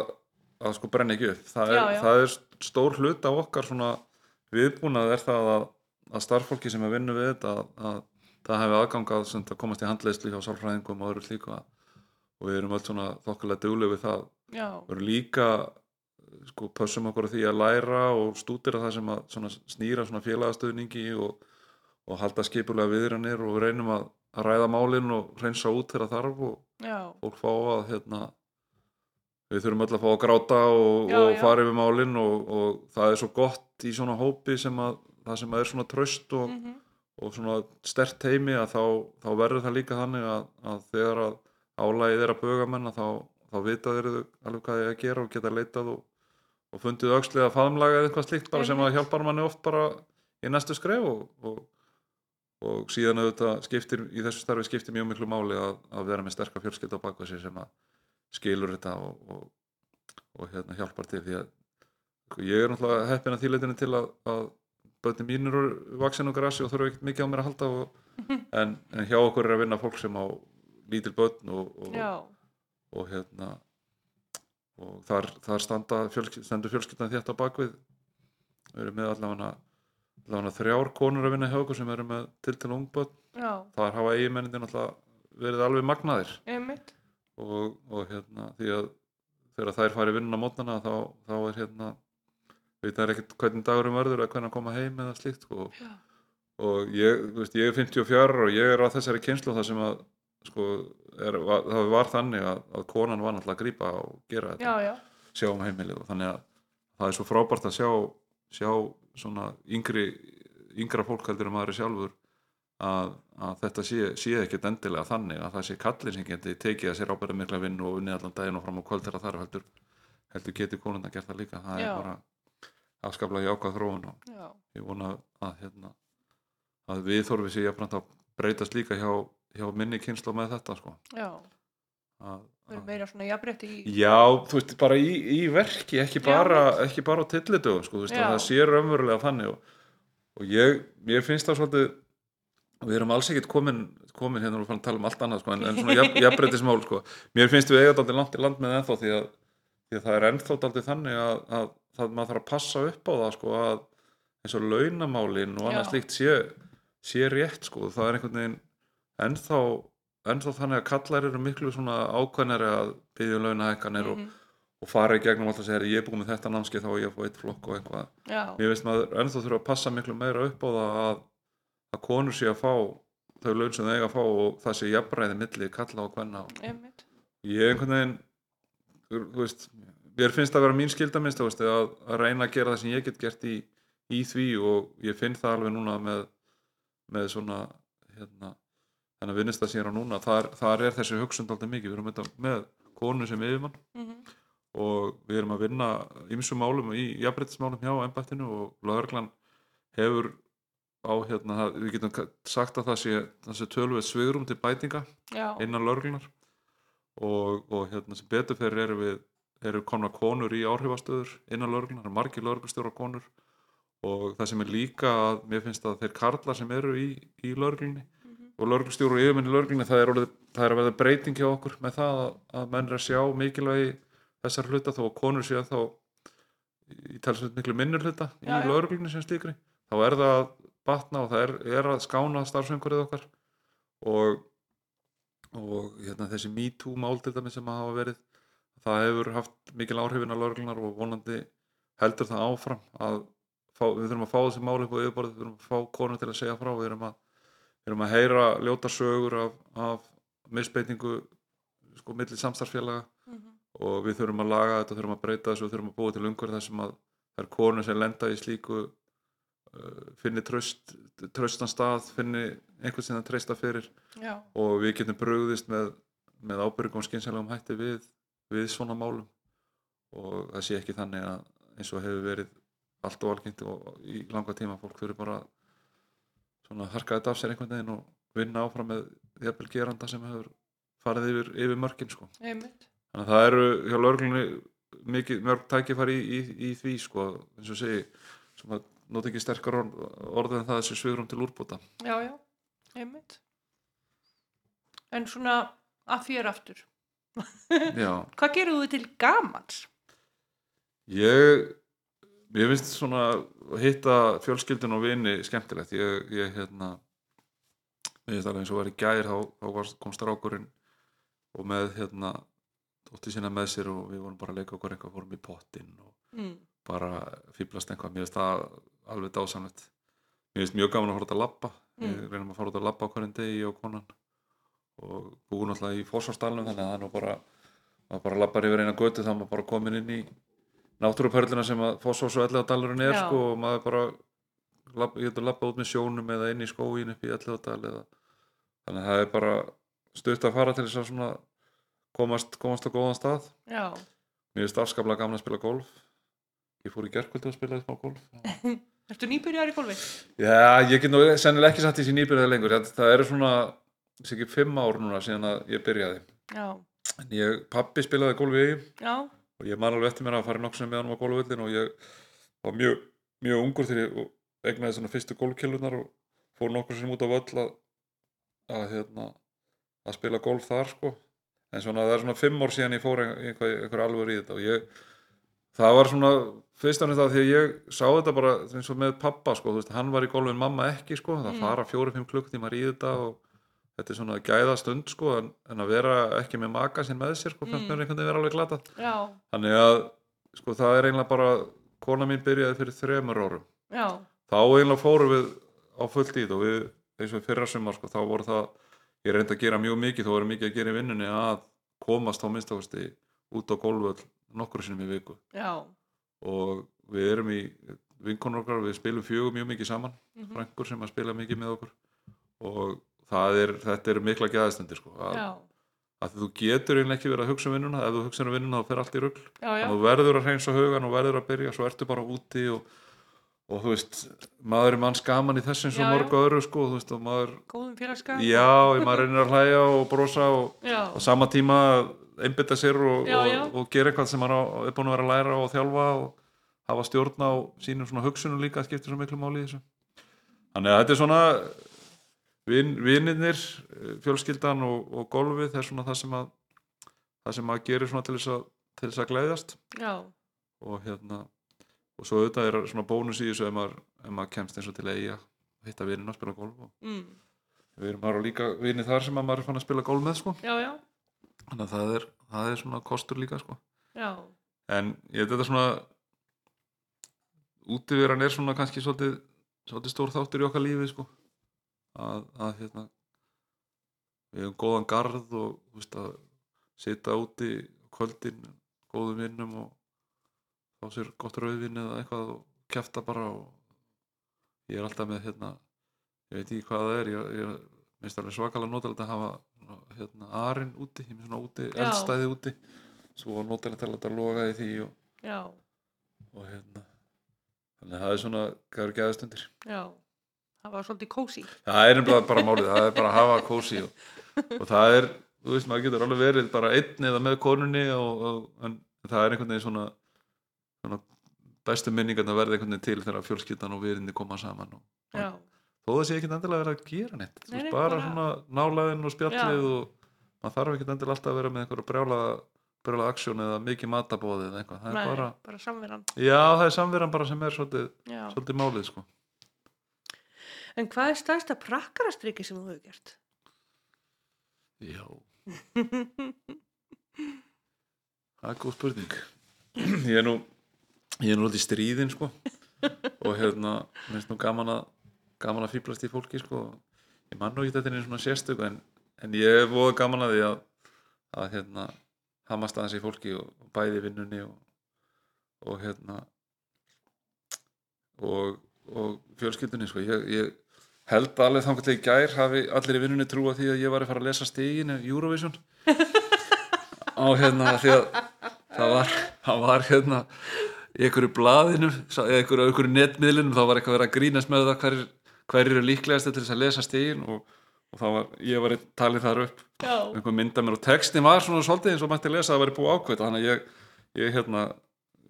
að sko brenna ekki upp það er, Já, já. Það er stór hlut af okkar svona viðbúnað er það að, að starffólki sem er vinnu við þetta að, að það hefði aðgangað sem það komast í handleyslu hjá sálfræðingum og öðru slíku að, og við erum öll svona þokkulega duglega við það já, við erum líka sko pössum okkur því að læra og stúdira það sem að svona snýra svona félagastöðningi og, og halda skipulega viðranir og reynum að, að ræða málinn og reynsa út þegar þarf og já, fólk fá að hérna, við þurfum öll að fá að gráta og, Já, og fara yfir málinn og, og það er svo gott í svona hópi sem að það sem að er svona tröst og, mhm, og svona stert heimi að þá, þá verður það líka þannig að, að þegar að álægið er að böga menn að þá, þá vita þeir alveg hvað ég að gera og geta leitað og, og fundið aukslega faðmlaga eða eitthvað slíkt bara sem að hjálpar manni oft bara í næstu skref og, og, síðan auðvitað skiptir í þessu starfi skiptir mjög miklu máli að, að vera með sterka fjölskylda á bakvað sér sem að skilur þetta og, og, og hérna hjálpar til. Því að ég er náttúrulega heppin að þýleitinu til að, að börnum mínur eru vaksin og grassi og þurfa ekkert mikið á mér að halda og, <laughs> en, en hjá okkur er að vinna fólk sem á lítil börn og, og, já, og hérna og þar, þar standa fjölsky, stendur fjölskyldan þétt á bakvið við. Erum með allavega þrjár konur að vinna hjá okkur sem eru með til til ungböld þar hafa eiginmennin náttúrulega verið alveg magnaðir. Og, og hérna því að þegar þær fari vinnun á mótnana þá, þá er hérna veit það ekkert hvernig dagurum verður eða hvernig að koma heim eða slíkt sko. og ég, veist, ég er 54 og ég er á þessari kynslu þar sem að sko, er, var, það var þannig að, að konan var náttúrulega að grípa og gera þetta, já, já, sjá um heimilið og þannig að það er svo frábært að sjá, sjá svona yngri yngra fólk heldur maður er sjálfur að, að þetta sé, sé ekkert endilega þannig að það sé kallið sem geti tekið að sér ábæra mikla vinn og unnið allan daginn og fram á kvöld þegar þar heldur, heldur geti konun að gera það líka það Já. er bara afskaplega jákvæð þróun og já, ég vona að, hérna, að við þorfið sér jafnvægt að breytast líka hjá, hjá minni kynslu með þetta sko. að, meira svona jafnrétti í já, þú veist, bara í, í verki ekki bara, ekki bara á tillitu sko, þú veist, að það sé raunverulega þannig og, og ég, ég finnst það svolítið við erum alls ekkert komin, komin hérna og fann að tala um allt annað sko, en, en svona jafn, <laughs> jafnbreytismál sko. mér finnst við eiga daldið langt í land með ennþá því að, því að það er ennþá daldið þannig að, að það maður þarf að passa upp á það sko, að eins og launamálin og annað slíkt sé, sé rétt sko. það er einhvern veginn ennþá, ennþá þannig að kallar eru miklu svona ákveðnari að byggja um launahækkanir og, Mhm, og fara í gegnum alltaf að segja ég er búin með þetta námskeið þá ég að fá eitt flokk og eitthvað. Já, mér veist maður ennþá þurfa að passa miklu meira upp á það að, að konur sé að fá þau laun sem þau eiga að fá og það sé jafnræði milli kalla og einmitt. Ég einhvern veginn þú veist, mér finnst að vera mín skildamist veist, að, að reyna að gera það sem ég get gert í, í því og ég finn það alveg núna með, með svona hérna, þennan vinnist það sér á núna þar, þar er þessi hugsun alltaf mikið. Við erum þetta með konu sem yfirmann mhm, og við erum að vinna ýmsum málum í jafnbreytismálum hjá embættinu og lögreglan hefur á hérna, það- við getum sagt að það sé, sé tölvöð svigrum til bætinga já, innan lögreglunar og, og hérna sem betur fyrir eru við eru komna konur í áhrifastöður innan eru margir lögreglustjóra konur og það sem er líka að mér finnst að þeir karlar sem eru í, í lögreglunni mhm, og lögreglustjóru og yfirmenn í lögreglunni það er, orðið, það er að verða breyting hjá okkur með það að, að menn er að sjá mikilvægi þessar hluta þó að konur séu þá í talsveit miklu minnur hluta í já. lögreglunni sem slíkri þá er það að batna og það er, er að skána starfsöngur okkar og, og hérna, þessi MeToo mál til dæmis sem hafa verið það hefur haft mikil áhrifin á lögreglunar og vonandi heldur það áfram að fá, við þurfum að fá þessi mál upp á yfirborðið, við þurfum að fá konur til að segja frá við erum að, erum að heyra ljóta sögur af, af misbeitingu sko milli samstarfsfélaga. Mhm, og við þurfum að laga þetta, þurfum að breyta þessu og þurfum að búa til umhverf þar sem að þær konur sem lenda í slíku uh, finni tröst, tröstan stað finni einhvern sem það treysta fyrir. Já, og við getum brugðist með, með ábyrgum og skynsalegum hætti við, við svona málum. Og það sé ekki þannig að eins og hefur verið allt og algengt og í langa tíma fólk fyrir bara svona harka þetta af sér einhvern veginn og vinna áfram með jafnvel geranda sem hefur farið yfir, yfir mörkin sko. þannig að það eru hjá lögreglunni mikið mörg tækifæri í, í, í því sko, eins og segi sem að nota ekki sterkar orð, orð en það þessi svigurum til úrbúta já, já, einmitt. En svona að þér aftur. <laughs> Hvað gerir þú til gamans? Ég, ég finnst svona að hitta fjölskyldun og vini skemmtilegt. Ég, ég hérna, ég finnst alveg eins og var í gær, þá, kom strákurinn og með hérna, dótti sína með sér og við vorum bara að leika okkur eitthvað, fórum í pottinn og, mm. bara fýblast eitthvað, mér finnst það alveg dásamlegt mér finnst mjög gaman að fara út að labba Mm. ég reynum að fara út að labba á hverjum degi og konan og búin alltaf í fósvarsdalnum þannig að það er nú bara maður bara labbar yfir eina götu þá er maður bara komin inn í náttúrupörlina sem að fósvars og ellega dalurinn er sko og maður bara ég getur labba út með sjónum eða inn í skóin upp í ellega dal eða þannig að það er bara stutt að fara til þess að svona komast, komast á góðan stað. Já, mér finnst afskaplega gaman að spila golf. Ég fór í gerkvöldu að spila smá golf. <laughs> Ertu nýbyrjar í golfi? Já, ég get nú sennilega ekki satt í sín nýbyrðið lengur. Það, það eru svona, þessi ekki fimm ár núna síðan að ég byrjaði. Já, en ég, pappi spilaði golfi í já, og ég man alveg eftir mér að fara nokkuð sem með hann á golfvöllin og ég var mjög, mjög ungur þegar ég egnaði svona fyrstu golfkjölunar og fór nokkur sem út á völl að, að, hérna, að spila golf þar sko. En svona það er svona fimm ár síðan ég fór ein- einhver, einhver alveg í þetta og ég það var svona fyrst af þetta að ég sá þetta bara eins og með pappa sko, þú veist, hann var í golfin mamma ekki sko, það Mm. fara fjóri-fimm klukktímar í þetta og þetta er svona gæða stund sko en, en að vera ekki með maka sinn með sér sko, fannst Mm. mér einhvern veginn vera alveg glata já, þannig að sko það er eiginlega bara kona mín byrjaði fyrir þremur já, þá eiginlega fórum við á fullt í þetta og við eins og fyrra sumar sko þá voru það ég reyndi að gera mjög mikið þó voru mikið að gera í vinnunni að komast á minnstakosti út á golföll nokkur sinnum í viku. Já, og við erum í vinkonur okkar, við spilum fjögur mjög mikið saman mhm, frængur sem að spila mikið með okkur. Og er, þetta eru mikla gæðastendir sko, að, að þú getur eiginlega ekki verið að hugsa um vinnuna ef þú hugsa um vinnuna þá fer allt í já, og þú verður að hreinsa hugan og verður að byrja svo ertu bara úti og, og þú veist, maður er manns gaman í þessu eins og mörgu öðru sko, þú veist, og maður góðum félagskap. já, maður reynir að hlæja og brosa og á sama tíma einbytta sér og, Já, og, já. og gera eitthvað sem maður er búin að vera að læra og þjálfa og hafa stjórn á sínum svona hugsunum líka skiptir svo miklu máli í þessu. Þannig að þetta er svona vin, vinirnir, eh, fjölskyldan og, og golfið það er svona það sem að það sem maður gerir svona til þess að til þess að glæðjast já, og hérna og svo auðvitað er svona bónus í þessu ef maður, ef maður kemst eins og til eiga hitta vinina að spila golf og mm, við erum bara líka vinið þar sem að maður er fann að spila golf með sko. Já, já, þannig að það er, það er svona kostur líka sko. Já, en ég veit þetta svona útiveran er svona kannski svolítið, svolítið stór þáttur í okkar lífi sko að, að hérna við hefum góðan garð og veist að sita úti kvöldin góðum vinnum og fá sér gott rauðvinn eða eitthvað og kæfta bara og ég er alltaf með hérna ég veit ekki hvað það er ég, ég minnst alveg svakalega notalegt að hafa hérna arinn úti, ég með svona úti eldstæði úti svo notalegt að láta loga í því og, og hérna þannig að það er svona, hvað eru geðastundir já, var svolítið kósi. það er nefnilega bara málið, það er bara að hafa kósi og, og það er, þú veist, maður getur alveg verið bara einn eða með konunni og, og, en það er einhvern veginn svona, svona bestu minningarna verða einhvern veginn til þegar fjölskyldan og virinni koma saman og þó það sé ekki endilega verið að gera neitt þú Nei, veist, nei, bara, bara- svona nálaðin og spjallið Já. og maður þarf ekki endilega alltaf að vera með einhverju brjála brjála aksjón eða mikið matabóði eða eitthvað, það nei, er bara bara samverðan. já, það er samveran bara sem er svolítið, svolítið málið sko. En hvað er stærsta prakkarastriki sem þú hefur gert? já. Það er góð spurning. Ég er nú ég er nú út í stríðin sko. Og hérna, minnst nú gaman að gaman að fýblast í fólki sko. Ég man nú ekki þetta einu svona sérstök en, en ég er voða gaman að því að að hérna hamast aðeins í fólki og, og bæði vinnunni og, og hérna og, og fjölskyldunni sko. Ég, ég held alveg þannig til í gær hafi allir í vinnunni trúa því að ég var að fara að lesa stigin í Eurovision. <laughs> Á hérna því að það var, það var hérna í einhverju blaðinu eða einhverju, einhverju netmiðlunum þá var eitthvað verið að grínast með það hverjir hver eru líklegast til þess að lesa stigin og, og þá var, ég var einn talið þar upp. Já, einhver mynda mér og textin var svona svolítið eins og mætti lesa að það væri búið ákveð þannig að ég, ég hérna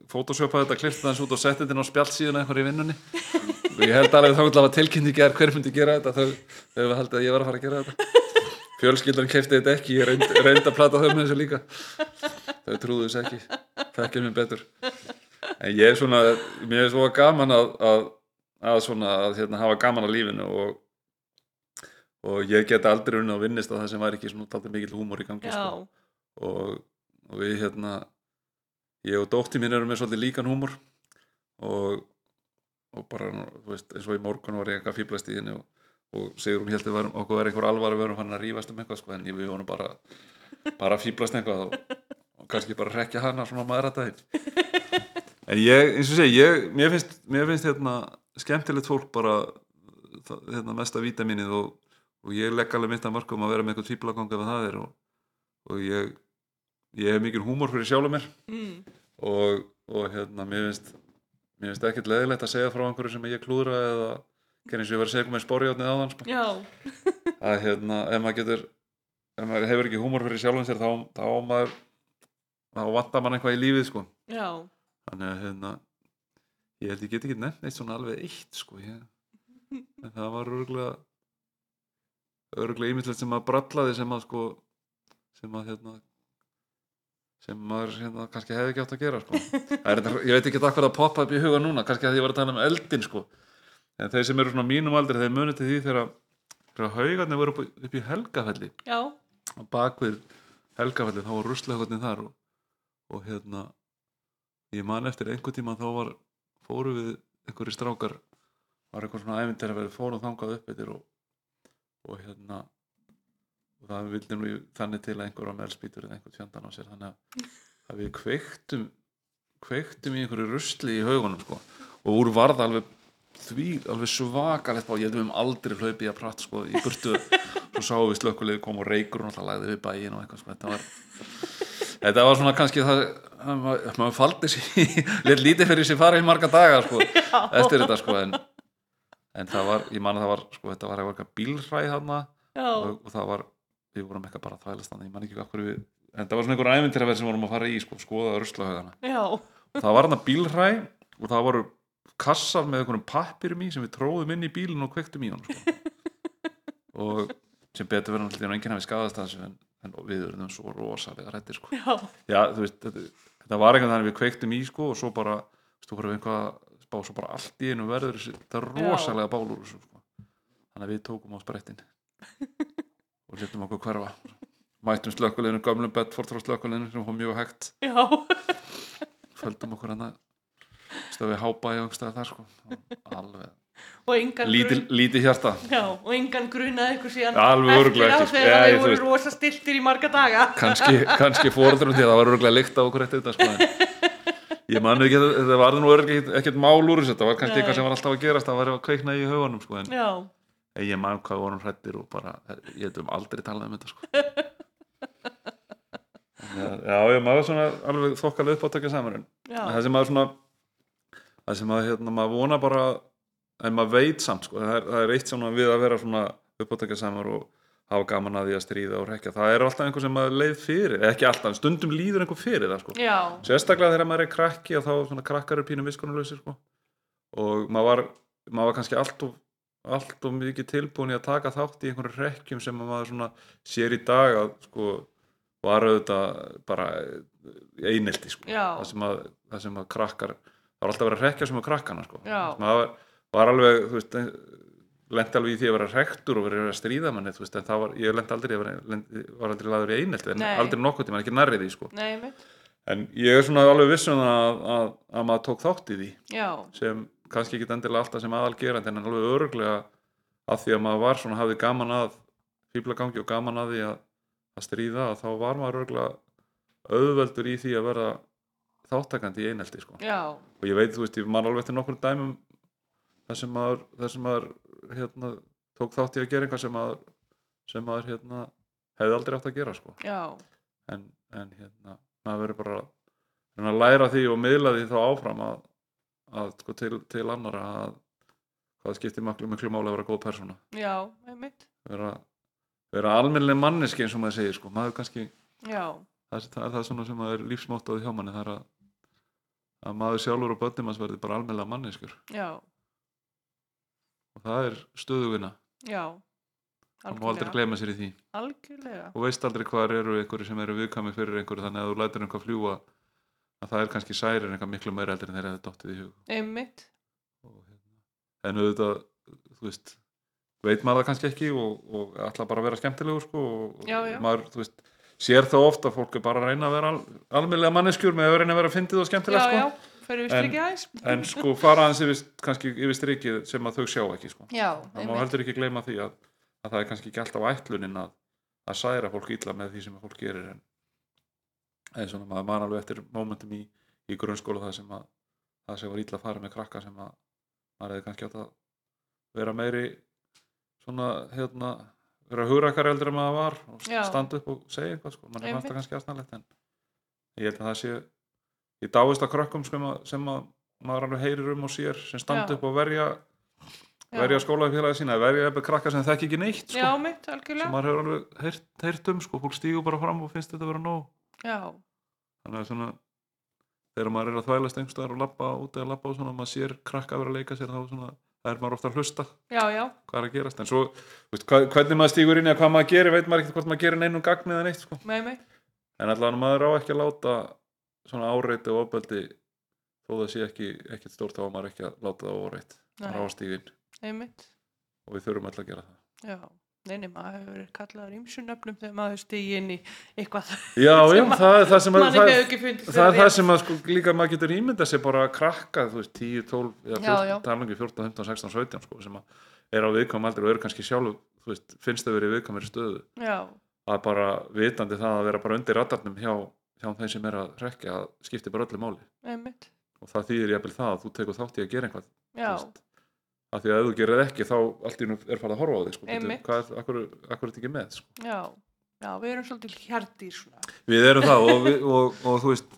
photoshopaði þetta, eins út og setti þetta á spjallsíðuna einhver í vinnunni og ég held alveg þá að tilkynni ger hver myndi gera þetta þau, við haldið að ég var að fara að gera þetta. Fjölskyldan kefti þetta ekki ég reyndi, reyndi að plata þau með þessu líka. Þau trúðu þess ekki þekkir mér betur. En ég er svona, mér er svo gaman að, að, að svona að hérna, hafa gaman að lífinu og og ég get aldrei unni á vinnist að það sem væri ekki svona taldi mikill húmor í gangi sko. og, og við hérna ég og dótti mín erum með svolítið líkan húmor og, og bara þú veist, eins og í morgun var ég eitthvað fýblast í henni og, og segur hún held að okkur er einhver alvar að við erum hann að rífast um eitthvað sko, en ég við vonum bara bara fýblast eitthvað og, og kannski bara rekja hana svona maður að daginn en ég, eins og segi, ég, mér finnst mér finnst hérna skemmtilegt fólk bara hérna, mesta vítaminið og, og ég legg alveg mitt að mörgum að vera með eitthvað tvíplagang ef það er og, og ég ég hef mikið húmor fyrir sjálf mér mm. og, og hérna mér finnst mér finnst ekkert leðilegt að segja frá einhverju sem ég klúðra eða og ég var að segja með spórjátnið áðan sko. Já, <laughs> að hérna ef maður getur ef maður hefur ekki húmor fyrir sjálfum sér þá, þá á maður þá vantar mann eitthvað í lífið sko. Já, þannig að hérna ég held ég get ekki nefnt neitt svona alveg eitt sko. Ég, en það var örgulega örgulega ímyndilegt sem að brallaði sem að sko sem að hérna sem maður hérna kannski hefði ekki átt að gera sko. Það er, ég veit ekki hvað að poppa upp í huga núna kannski að ég var að tala um eldin sko. En þeir sem eru svona mínum aldrei þeir muni til því þegar þegar haugarnir voru upp, upp í helgafelli. Já, á bakvið helgafelli þá var ruslahotnin þar og, og hérna ég man eftir einhvern tíma þá var fóru við einhverju strákar var eitthvað svona æfintir að vera fórum þangað upp og, og hérna og það vildi nú þannig til að einhver var melspýtur eða einhvern fjandan á sér. Þannig að, við kveiktum kveiktum í einhverju rusli í haugunum sko. Og úr varð alveg því alveg svakalegt bá ég held um aldrei hlaupið að pratt sko í burtu. Svo sáum við slökkulegu kom og reykur og alltaf lagði við bæin og eitthvað sko. Þetta var þetta var svona kannski það að maður, maður faldi sér létt lítið fyrir sér fara í marga daga sko <laughs> eftir þetta sko en, en það var, ég man að það var sko þetta var eitthvað bílræð og, og það var, við vorum eitthvað bara að þvælast þannig, ég man ekki hvað við en það var svona einhver æfintir sem vorum að fara í sko, skoða ruslahaugana já, og það var hann að bílræ og það voru kassar með einhverjum pappirum í sem við tróðum inn í bílinn og kveiktum í hann sko. <laughs> og sem betur verður náttúrulega enginn hafi skadast þessu en, en við erum svo rosalega rættir sko. já, já, þú veist, þetta, þetta var eitthvað þannig við kveiktum í sko, og svo bara, einhvað að spá svo bara allt í einu verður þetta er rosalega bál úr þessu sko. þannig að við tókum á sprettin <laughs> og letum okkur hverfa. Mættum slökkuleginu, gömlum Bedford frá slökkuleginu sem var mjög hægt. Já, <laughs> földum okkur hann að stöfi hábæði og einhverstað þar sko. Alveg, og engan lítið, hjarta. Já, og engan grunaði ykkur síðan eftir á þegar Já, þeir voru rosa stiltir í marga daga. Kannski, kannski fóruðurum því að það var örgulega lykt á okkur eftir þetta sko ég manu ekki, að- þetta var nú örgulega ekkert, mál úr þetta var kannski eitthvað sem var alltaf að gerast það var að kveikna í hugunum sko en Já, en ég man hvað vorum hrættir og bara, ég hefðum aldrei talað um þetta sko. En, Já, já, maður var svona alveg þokkalega upp á saman en já, það sem maður svona það sem maður, hérna, maður vona bara en maður veit samt sko, það er, það er eitt svona við að vera svona uppátækja samar og hafa gaman að því að stríða og rekja það er alltaf einhver sem maður leið fyrir ekki alltaf, stundum líður einhver fyrir það sko. sérstaklega þegar maður er krakki og þá svona krakkar er pínum viskunarlausir sko. og maður var, maður var kannski allt og, allt og mikið tilbúin í að taka þátt í einhverju rekkjum sem maður svona sér í dag að sko var auðvitað bara einelti sko. Það sem að, það sem að krakkar það var alltaf að vera að rekja sem að krakkana sko. Maður var, alveg þú veist, lendi alveg í því að vera rektur og vera að stríða manni þú veist, en það var, ég lendi aldrei vera, lendi, var aldrei laður í einelti en Nei. aldrei nokkuð tíma, ekki nærrið því sko. Nei, en ég er svona alveg viss um það að, að, að maður tók þátt í því Já, sem kannski ekki endilega alltaf sem aðal gerandi en alveg örglega að því að maður var svona hafði gaman að fýblagangi og gaman að því að, að stríða að þá var maður örglega auðveldur í því að vera þáttakandi í einelti sko. og ég veit, þú veist, ég man alveg eftir nokkur dæmum þar sem maður, þar sem maður hérna, tók þátt í að gera eitthvað sem maður, sem maður hérna, hefði aldrei átt að gera sko. en, en hérna, maður verður bara að læra því og miðla því þá áfram að, að sko, til, til annara að hvað skiptir miklu, miklu máli að vera góð persóna? Já, mitt vera, vera almennileg manneski eins og maður segir sko. maður kannski, það, það er það svona sem maður er lífsmóttáði hjá manni það er að, að maður sjálfur og börnum hans verði bara almennilega manneskur já, og það er stöðugina já. Það má aldrei gleyma sér í því. Algjörlega. Og veist aldrei hvað eru einhverju sem eru viðkami fyrir einhverju þannig að þú lætur einhver fljúa að það er kannski særir eitthvað miklu meira heldur en þeir hefði dottið í hug Einmitt og, hérna, en auðvitað þú veist, veit maður það kannski ekki og, og ætla bara að vera skemmtilegur sko, og Já, já. maður, þú veist, sér þá ofta að fólk er bara að reyna að vera al, almennlega manneskjur með að reyna að vera fyndið og já, sko. já, við En- en sko fara aðeins yfir, kannski yfir strikið sem að þau sjá ekki sko. já, það má heldur ekki gleyma því að, að það er kannski ekki alltaf ætlunin að, að særa fólk illa með því sem fólk gerir en eða svona maður man alveg eftir momentum í, í grunnskóla það sem að það sem var illa að fara með krakka sem að maður hefði kannski átt að vera meiri svona hérna vera hugrakar eldur en maður var og Já. standa upp og segja eitthvað sko, mann er það kannski aðstæðanlegt en ég held að það sé ég dáist að krökkum sem að, sem að maður alveg heyrir um og sér sem standa Já. upp og verja Já. verja skólafélagi sína, verja eitthvað krakka sem þekki ekki neitt sko, já, mitt, sem algjörlega maður hefur alveg heyrt, heyrt um sko, fólk stígur bara fram og finnst þetta að vera nóg já, þannig að svona þegar maður er að þvælast einhverstaðar og labba út eða labba og svona, maður sér krakka vera að leika sér þá svona, það er maður ofta að hlusta. Já, já, hvað er að gerast, en svo veist, hvað, hvernig maður stígur inn eða hvað maður gerir, veit maður ekkert hvort maður gerir neinum gagn eða neitt sko. með mig en allavega maður á ekki að láta svona áreiti og ofbeldi þó það sé ekki ekkert stórt þá maður ekki að láta það maður á að stígin og við þurfum alltaf að gera það. Já neini, maður hefur verið kallaður ímsu nöfnum þegar maður stigi inn í eitthvað <laughs> Já, já, að- það er það sem að, það, það, er það sem að sko, líka maður getur ímyndað sér bara að krakka, þú veist, 10, 12 eða Já, 14, já. talangi 14, 15, 16, 17 sko, sem að er á viðkvæm aldrei og eru kannski sjálf þú veist, finnst þau verið í viðkvæmri stöðu. Já, að bara vitandi það að vera bara undir radarnum hjá, hjá þeim sem er að rekja að skipti bara öllu máli. Einmitt. Og það þýðir jafnvel það að þú tekur þátt í að gera eitthvað já, þú veist. Af því að ef þú gerir ekki þá allt í nú er farið að horfa á þig sko, hvað er, akkur, akkur er þetta ekki með sko. já já, við erum svolítið hjartýr svona. Við erum það og, við, og, og þú veist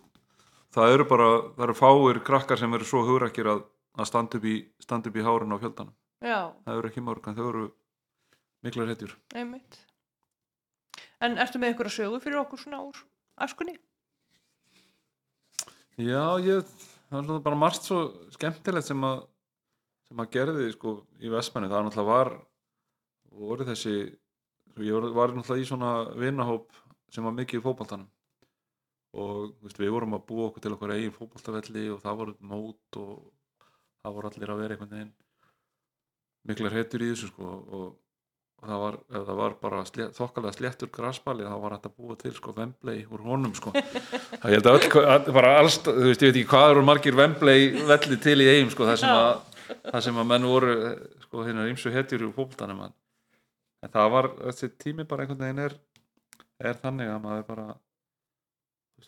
það eru bara, það eru fáir krakkar sem eru svo hugrakir að, að standa upp í standa upp í hárun á fjöldanum. Já, það eru ekki mörg, en þau eru miklar hetjur. Einmitt. En ertu með ykkur að sögu fyrir okkur svona úr askunni? Já, ég, það er bara margt svo skemmtilegt sem að sem að gerði sko í Vestmanni það náttúrulega var voru þessi ég var, náttúrulega í svona vinahóp sem var mikið í fótboltanum. Og veist, við vorum að búa okkur til okkur eigin fótboltavelli og það voru mót og það voru allir að vera einhvern veginn miklar hetjur í þessu sko og, og það var, það var bara slétt, þokkalega sléttur graspali þá var þetta búa til sko Wembley úr honum sko. <laughs> Það að- bara alls, þú veist, ég veit ekki hvað eru margir Wembley velli til í eigum sko það sem að, það sem að menn voru sko hérna ímsu hetjur í fótboltanum en það var, þessi tími bara einhvern veginn er, er þannig að maður bara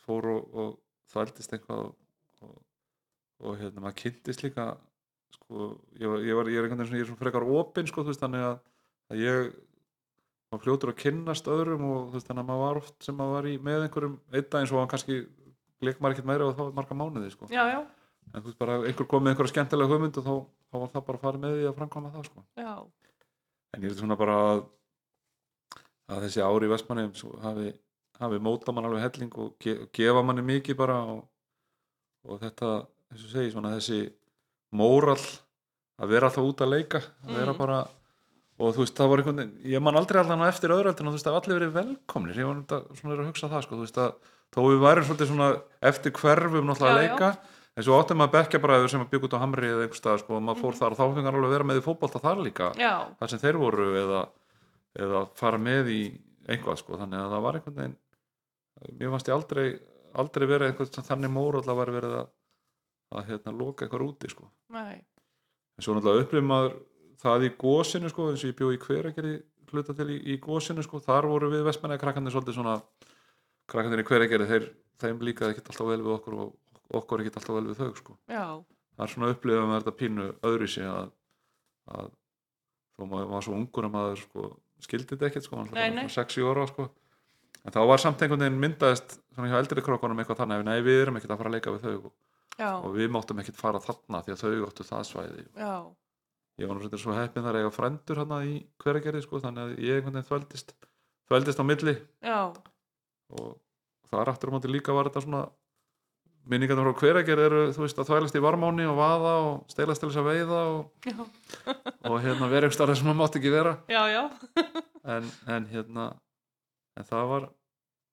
fór og, og þvældist eitthvað og, og, og hérna maður kynntist líka sko, ég, ég, var, ég er einhvern veginn svona, ég er svona frekar opinn sko, þú veist, þannig að, að ég var fljótur að kynnast öðrum og þú veist, þannig að maður var oft sem maður var í með einhverjum einn dag eins og hann kannski leik maður ekkert meira og þá var marga mánuði sko. já, já, en þú veist bara einhver kom með einhverja skemmtilega hugmynd og þá, þá var það bara að fara með því að framkvæma það sko. já en ég er svona bara að, að þessi ári í Vestmanni hafi, hafi móta mann alveg helling og ge, gefa manni mikið bara og, og þetta, þess að segi svona þessi móral að vera alltaf út að leika að vera Mhm. bara og þú veist það var einhvern veginn ég man aldrei allan á eftir öðröldin og þú veist það hafa allir verið velkomnir ég var svona að hugsa það sko þú veist að þó við værum svolítið svona eftir hverfum náttúrulega að Já, já. En svo áttum maður bekkjabræður sem að byggja út á Hamri eða einhvers stað sko og maður fór þar og þá fengar alveg að vera með í fótbolta þar líka já, þar sem þeir voru eða, eða fara með í einhvað sko, þannig að það var einhvern veginn mér fannst ég aldrei aldrei verið einhvern sem þannig mór alltaf var verið að, að hérna, loka eitthvað úti sko. nei. En svo náttúrulega upplifum maður það í gósinu sko, eins og ég bjó í hveragerði hluta til í, í gósinu sko, þar voru við vestmenni krakkandir svolítið svona krakkandir í hveragerði, þeir, þeim líkaði ekkert alltaf vel við okkur og okkur ekkert alltaf vel við þau sko. Það er svona upplifað með þetta pínu öðru sig að, að þó maður var svo ungur að maður sko, skildi þetta ekkert sko, Nei, nei. 6 ára sko. en þá var samt einhvern veginn myndaðist svona hjá eldri krókunum eitthvað þannig að nei, við erum ekkert að fara að leika við þau og, og við máttum ekkert fara þarna því að þau áttu það svæði. Já. Ég var svolítið svo heppin þar að eiga frændur hann í hveragerði sko, þannig að ég einhvern veginn þvældist þvældist á milli. Já, og þar aftur á móti líka var þetta svona minningarnir frá hveragerði eru þú veist að þvælast í varmáni og vaða og stelast til þess að veiða og og hérna vera einhver starf sem maður mátti ekki vera. Já, já, en, en hérna en það var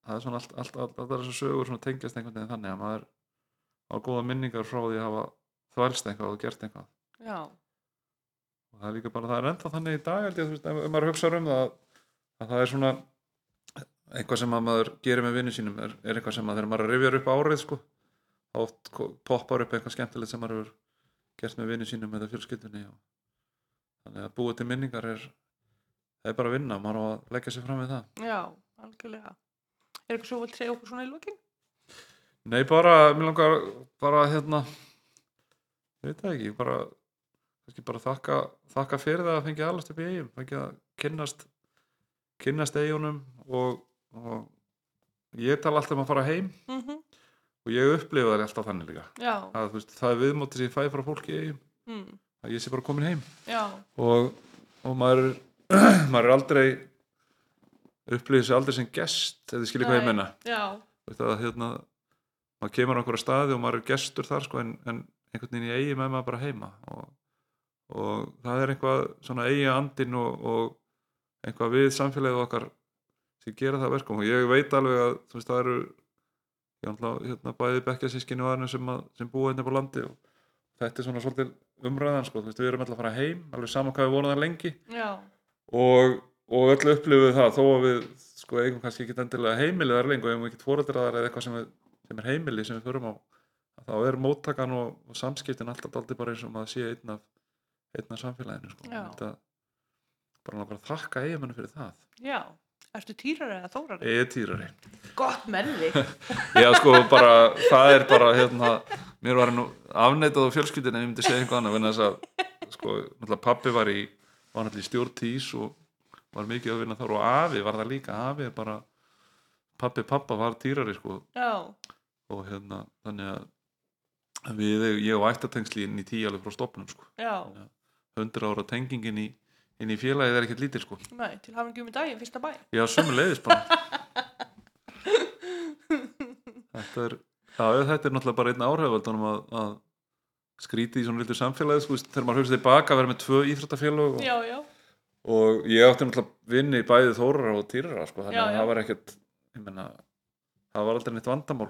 það er svona allt, allt, allt, allt þessar sögur tengjast einhvern veginn þannig að maður á góða minningar frá því að hafa þvælst eitthvað og gert eitthvað. Já, og það er líka bara, það er ennþá þannig í dag held ég, veist, ef, ef maður hugsa um það að það er svona eitthvað sem að maður gerir með vinnu sínum er, er eitthvað sem að þegar maður rifjar upp árið sko, oft poppar upp eitthvað skemmtilegt sem maður hefur gert með vinnu sínum eða fjölskyldunni og þannig að búið til minningar er það er bara að vinna, maður á að leggja sér fram við það Já, algjörlega. Er eitthvað svo að segja okkur svona í lokin? Nei, bara, mér langar bara hérna veit það ekki, bara bara þakka, þakka fyrir það að fengja allast upp í eigum, fengja að kynnast kynnast eigunum og, og ég tala alltaf um að fara heim Mm og ég upplifa það alltaf þannig líka. Já, að, veist, það er viðmótið sem ég fæ frá fólki mm. að ég sé bara komin heim. Og, og maður, <clears throat> maður er aldrei upplifið sér aldrei sem gest eða þið skiljið hvað ég menna já, Veist að hérna maður kemur á einhverja staði og maður er gestur þar sko, en, en einhvern veginn í eigi með maður bara heima. Og, og það er eitthvað svona eigi andin og, og eitthvað við samfélagið okkar sem gera það að verkum. Og ég veit alveg að veist það eru hérna, bæði bekkja sískinu og aðeins sem, að, sem búa hérna á landi og þetta er svona svolítið umræðan sko, veist, við erum alltaf að fara heim alveg saman hvað við það lengi. Og, og öll upplifum það þó að við sko eigum kannski ekki endilega heimilið þar lengur, eigum ekki fóröldraðar eða eitthvað sem, við, sem er heimilið sem við förum á þá er móttakan og, og samskiptin alltaf aldrei bara eins og maður sé einn af einn af samfélaginu sko. Bara að þakka eigimennu fyrir það. Já. Ertu týrari eða þórari? eigi týrari. Gott með þig. <laughs> já sko bara, það er bara hérna, mér var nú afneitað á fjölskyldinu ég myndi segja eitthvað annað vegna þess að sko, náttúrulega pappi var í var náttúrulega í stjórn tís og var mikið að vinna þar og afi var það líka. Afi er bara, pappi pappa var týrari sko. Já, og hérna þannig að við, ég og ættatengsli inn í tíu alveg frá stopnum sko. Já, 100 ára tengingin í, inn í félagið er ekkert lítil sko nei, til hafa ekki um í daginn, fyrsta bæ. Já, sömu leiðis bara Þetta er Já, þetta er náttúrulega bara einn áhrifaldunum að, að skríti í svona litur samfélagi sko, þegar maður hugsa tilbaka að vera með tvö íþróttafélag og, Já, já, og ég átti náttúrulega vinni í bæði þórar og týrara sko, þannig Já, að já. það var ekkert ég menna, það var aldrei neitt vandamál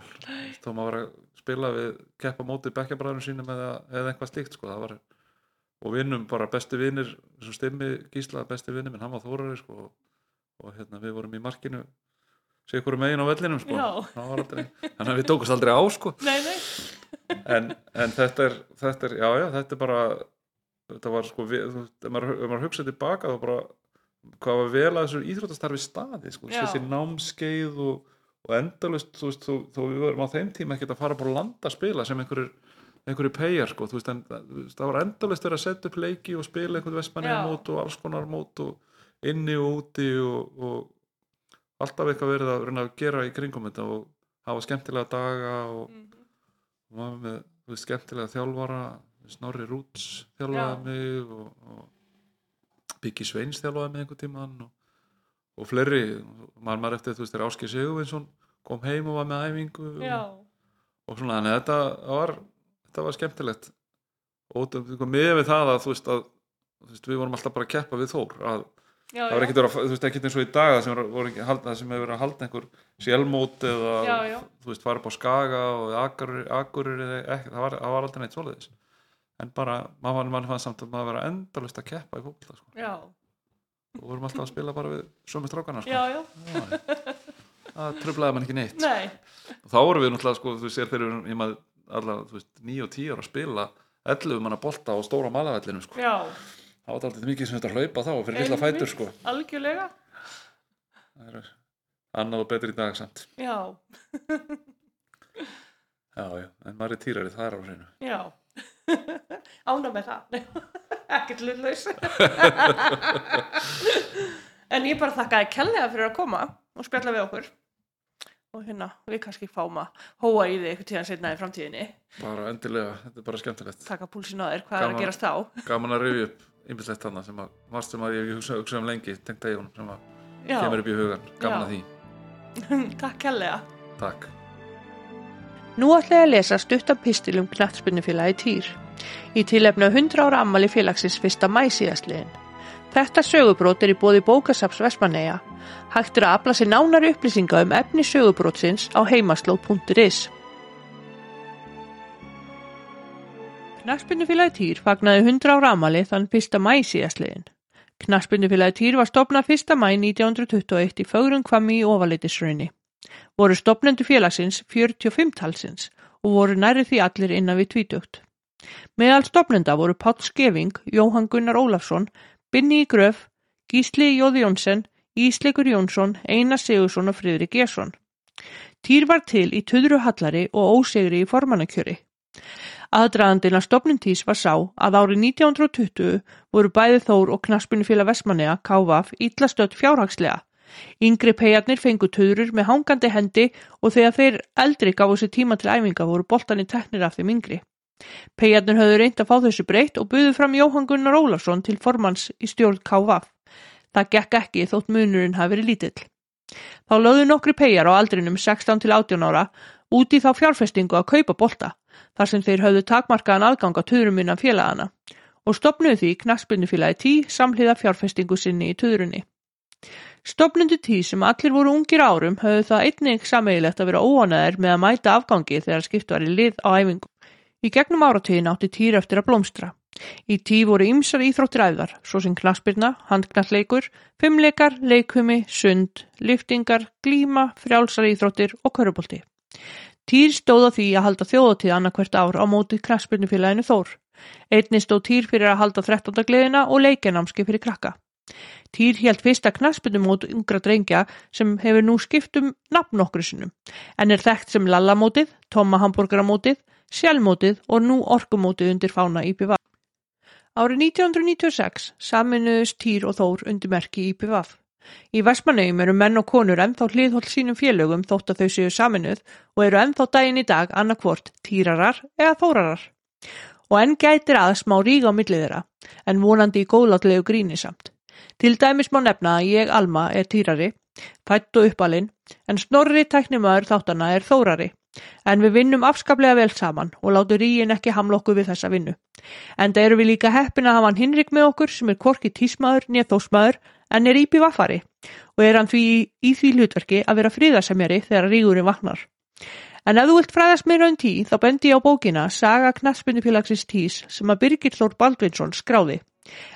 þó maður var að spila við keppa móti bekkjabræðunum sínum eða, eða eitthvað slíkt sko, það var og vinnum bara besti vinnir svo stimmi Gísla besti vinnir minn, hann var þórari sko, og, og hérna, við vorum í markinu ykkur megin á vellinum sko. Aldrei, þannig að við tókust aldrei á sko. nei, nei, en, en þetta er, þetta er já já, þetta er bara þetta var sko, við, ef maður, maður hugsaði tilbaka þá bara hvað var vel að þessu íþróttastarfi staði sko, þessi námskeið og, og endalust, þú veist, þó, við varum á þeim tíma ekkert að fara bara á land að spila sem einhverjur einhverju peyjar sko, þú veist, en, það var endalist verið að setja upp leiki og spila einhvern vestmanni Já. mót og alls konar mót og inni og úti og, og alltaf eitthvað verið að reyna að gera í kringum þetta og hafa skemmtilega daga og Mhm. og maður með þú veist, skemmtilega þjálfara Snorri Rúts þjálfaði Já. mig og, og Biggi Sveins þjálfaði mig einhvern tímann og, og fleiri maður maður eftir þú veist þegar Áskei Sigurvinsson kom heim og var með æfingu og, og svona að þetta var þetta var skemmtilegt. Og með við það að þú veist að þú veist, við vorum alltaf bara að keppa við Þór að já, það var ekkert vera, þú veist, ekkert eins og í dag sem, hefur verið að halda einhver sjálfmót eða Já, já. þú veist, fara upp á Skaga og Akurur eða ekki, það var, var aldrei neitt svoleiðis. En bara, maður mann fann samt að maður vera endalust að keppa í fólkla sko. og vorum alltaf að spila bara við sömu strákana sko. já, já, Já, það tröflaði mann ekki neitt. Nei, og þá vorum við náttúrulega, sko, þú sér þegar við erum allavega, 9 og 10 ára að spila 11 manna bolta á stóra malavellinum sko. já, það var alltaf mikið sem þetta að hlaupa þá fyrir lilla fætur sko. algjörlega, það er annað og betur í dag samt. Já, já, já, en maður er týrari, það er á hreinu. Já, <laughs> ána með það, <laughs> ekkert hlutlaus. <laughs> en ég bara þakkaði kellega fyrir að koma og spjalla við okkur og hérna, við kannski fáum að hóa í þig eitthvað tíðan setna í framtíðinni, bara endilega, þetta er bara skemmtilegt taka púlsinn á þér, hvað er Gaman. að gerast þá? gaman að rifja upp ymbislegt þarna sem að margt sem að ég hef hugsað hugsa um lengi tengt eigunum sem að Já, kemur upp í hugan gaman Já. að því, <laughs> takk kellega. takk Nú ætla ég að lesa stuttan pistil um knattspinnufélagi Týr. Í tilefni á 100 ára ammali félagsins 1. mæ síðastliðin. Þetta sögubrót er í bóði bókasaps Vestmanneia. Hægt er að afla sér nánari upplýsinga um efni sögubrótsins á heimasló.is. Knattspinnufélagi Týr fagnaði 100 ára ammali þann 1. mæ síðastliðin. Knaspindufélagi Týr var stopnað 1. mæ 1921 í Fögrun Kvammi í Ovaleitisraunni. Voru stopnendu félagsins 45 talsins og voru næri því allir innan við tvítugt. Meðal stopnenda voru Páll Skeving, Jóhann Gunnar Ólafsson, Binni í Gröf, Gísli Jóði Jónsson, Ísleikur Jónsson, Einar Sigursson og Fridrik Gesson. Týr var til í töðru hallari og ósegri í formannakjöri. Aðdraðandina stopnintís var sá að árið 1920 voru bæði Þór og Knaspunufélag Vestmanneja, KVF, ítlastöld fjárhagslega. Yngri peiarnir fengu töðrur með hangandi hendi og þegar þeir eldri gáðu sér tíma til æfinga voru boltanir teknir af þeim yngri. Peiarnir höfðu reynd að fá þessu breytt og buðu fram Jóhann Gunnar Ólafsson til formans í stjórn KVF. Það gekk ekki þótt munurinn hafi verið lítill. Þá lögðu nokkri peiar á aldrinum 16 til 18 ára út í þá fjárfestingu að kaupa bolta þar sem þeir höfðu takmarkaðan aðgang á töðrum innan félagana og stopnuðu því knaspinu tí samhliða fjárfestingu sinni í töðrunni. Stopnundu tí sem allir voru ungir árum höfðu það einnig sameigilegt að vera óanæðir með að mæta afgangi þegar skipt var í lið á æfingu. Í gegnum áratíðin átti týr eftir að blómstra. Í tí voru ymsar íþróttir æðar, svo sem knaspirna, handknalleikur, fimmleikar, leikumi, sund, liftingar, glíma, frjálsar íþróttir og körubólti. Týr stóð á því að halda þjóðatíð annarkvært ár á móti knaspurnufélaginu Þór. Einni stóð Týr fyrir að halda 13. gleðina og leikenámski fyrir krakka. Týr held fyrsta knaspurnumót ungra drengja sem hefur nú skiptum nafn okkur sinnum, en er þekkt sem Lallamótið, Tóma Hamburgeramótið, Sjálfmótið og nú Orkumótið undir fána IPVAF. Árið 1996 saminuðust Týr og Þór undir merki IPVAF. Í Vestmannaugum eru menn og konur ennþá hliðholt sínum félögum þótt að þau séu saminuð og eru ennþá daginn í dag annarkvort týrarar eða þórarar. Og enn gætir að smá rík á millið þeirra, en vonandi í góðlátlegu gríni samt. Til dæmis má nefna að ég, Alma, er týrari, fætt og uppalinn, en snorri tæknimaður þáttana er þórari. En við vinnum afskaplega vel saman og látu ríin ekki hamla okkur við þessa vinnu. En það eru við líka heppin að hafa hann hinrik með okkur sem er korki tísmaður, nýðþósmaður en er íbí vaffari og er hann því í því hlutverki að vera fríðarsemjari þegar rígurinn vaknar. En ef þú vilt fræðast meira um tí þá bendi ég á bókina Saga Knaspinufélagsins tís sem að Birgir Þór Baldvinsson skráði.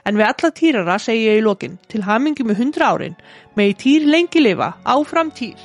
En við alla týrara segi ég í lokin til hamingi með hundra árin með í týr lengi lifa áfram týr.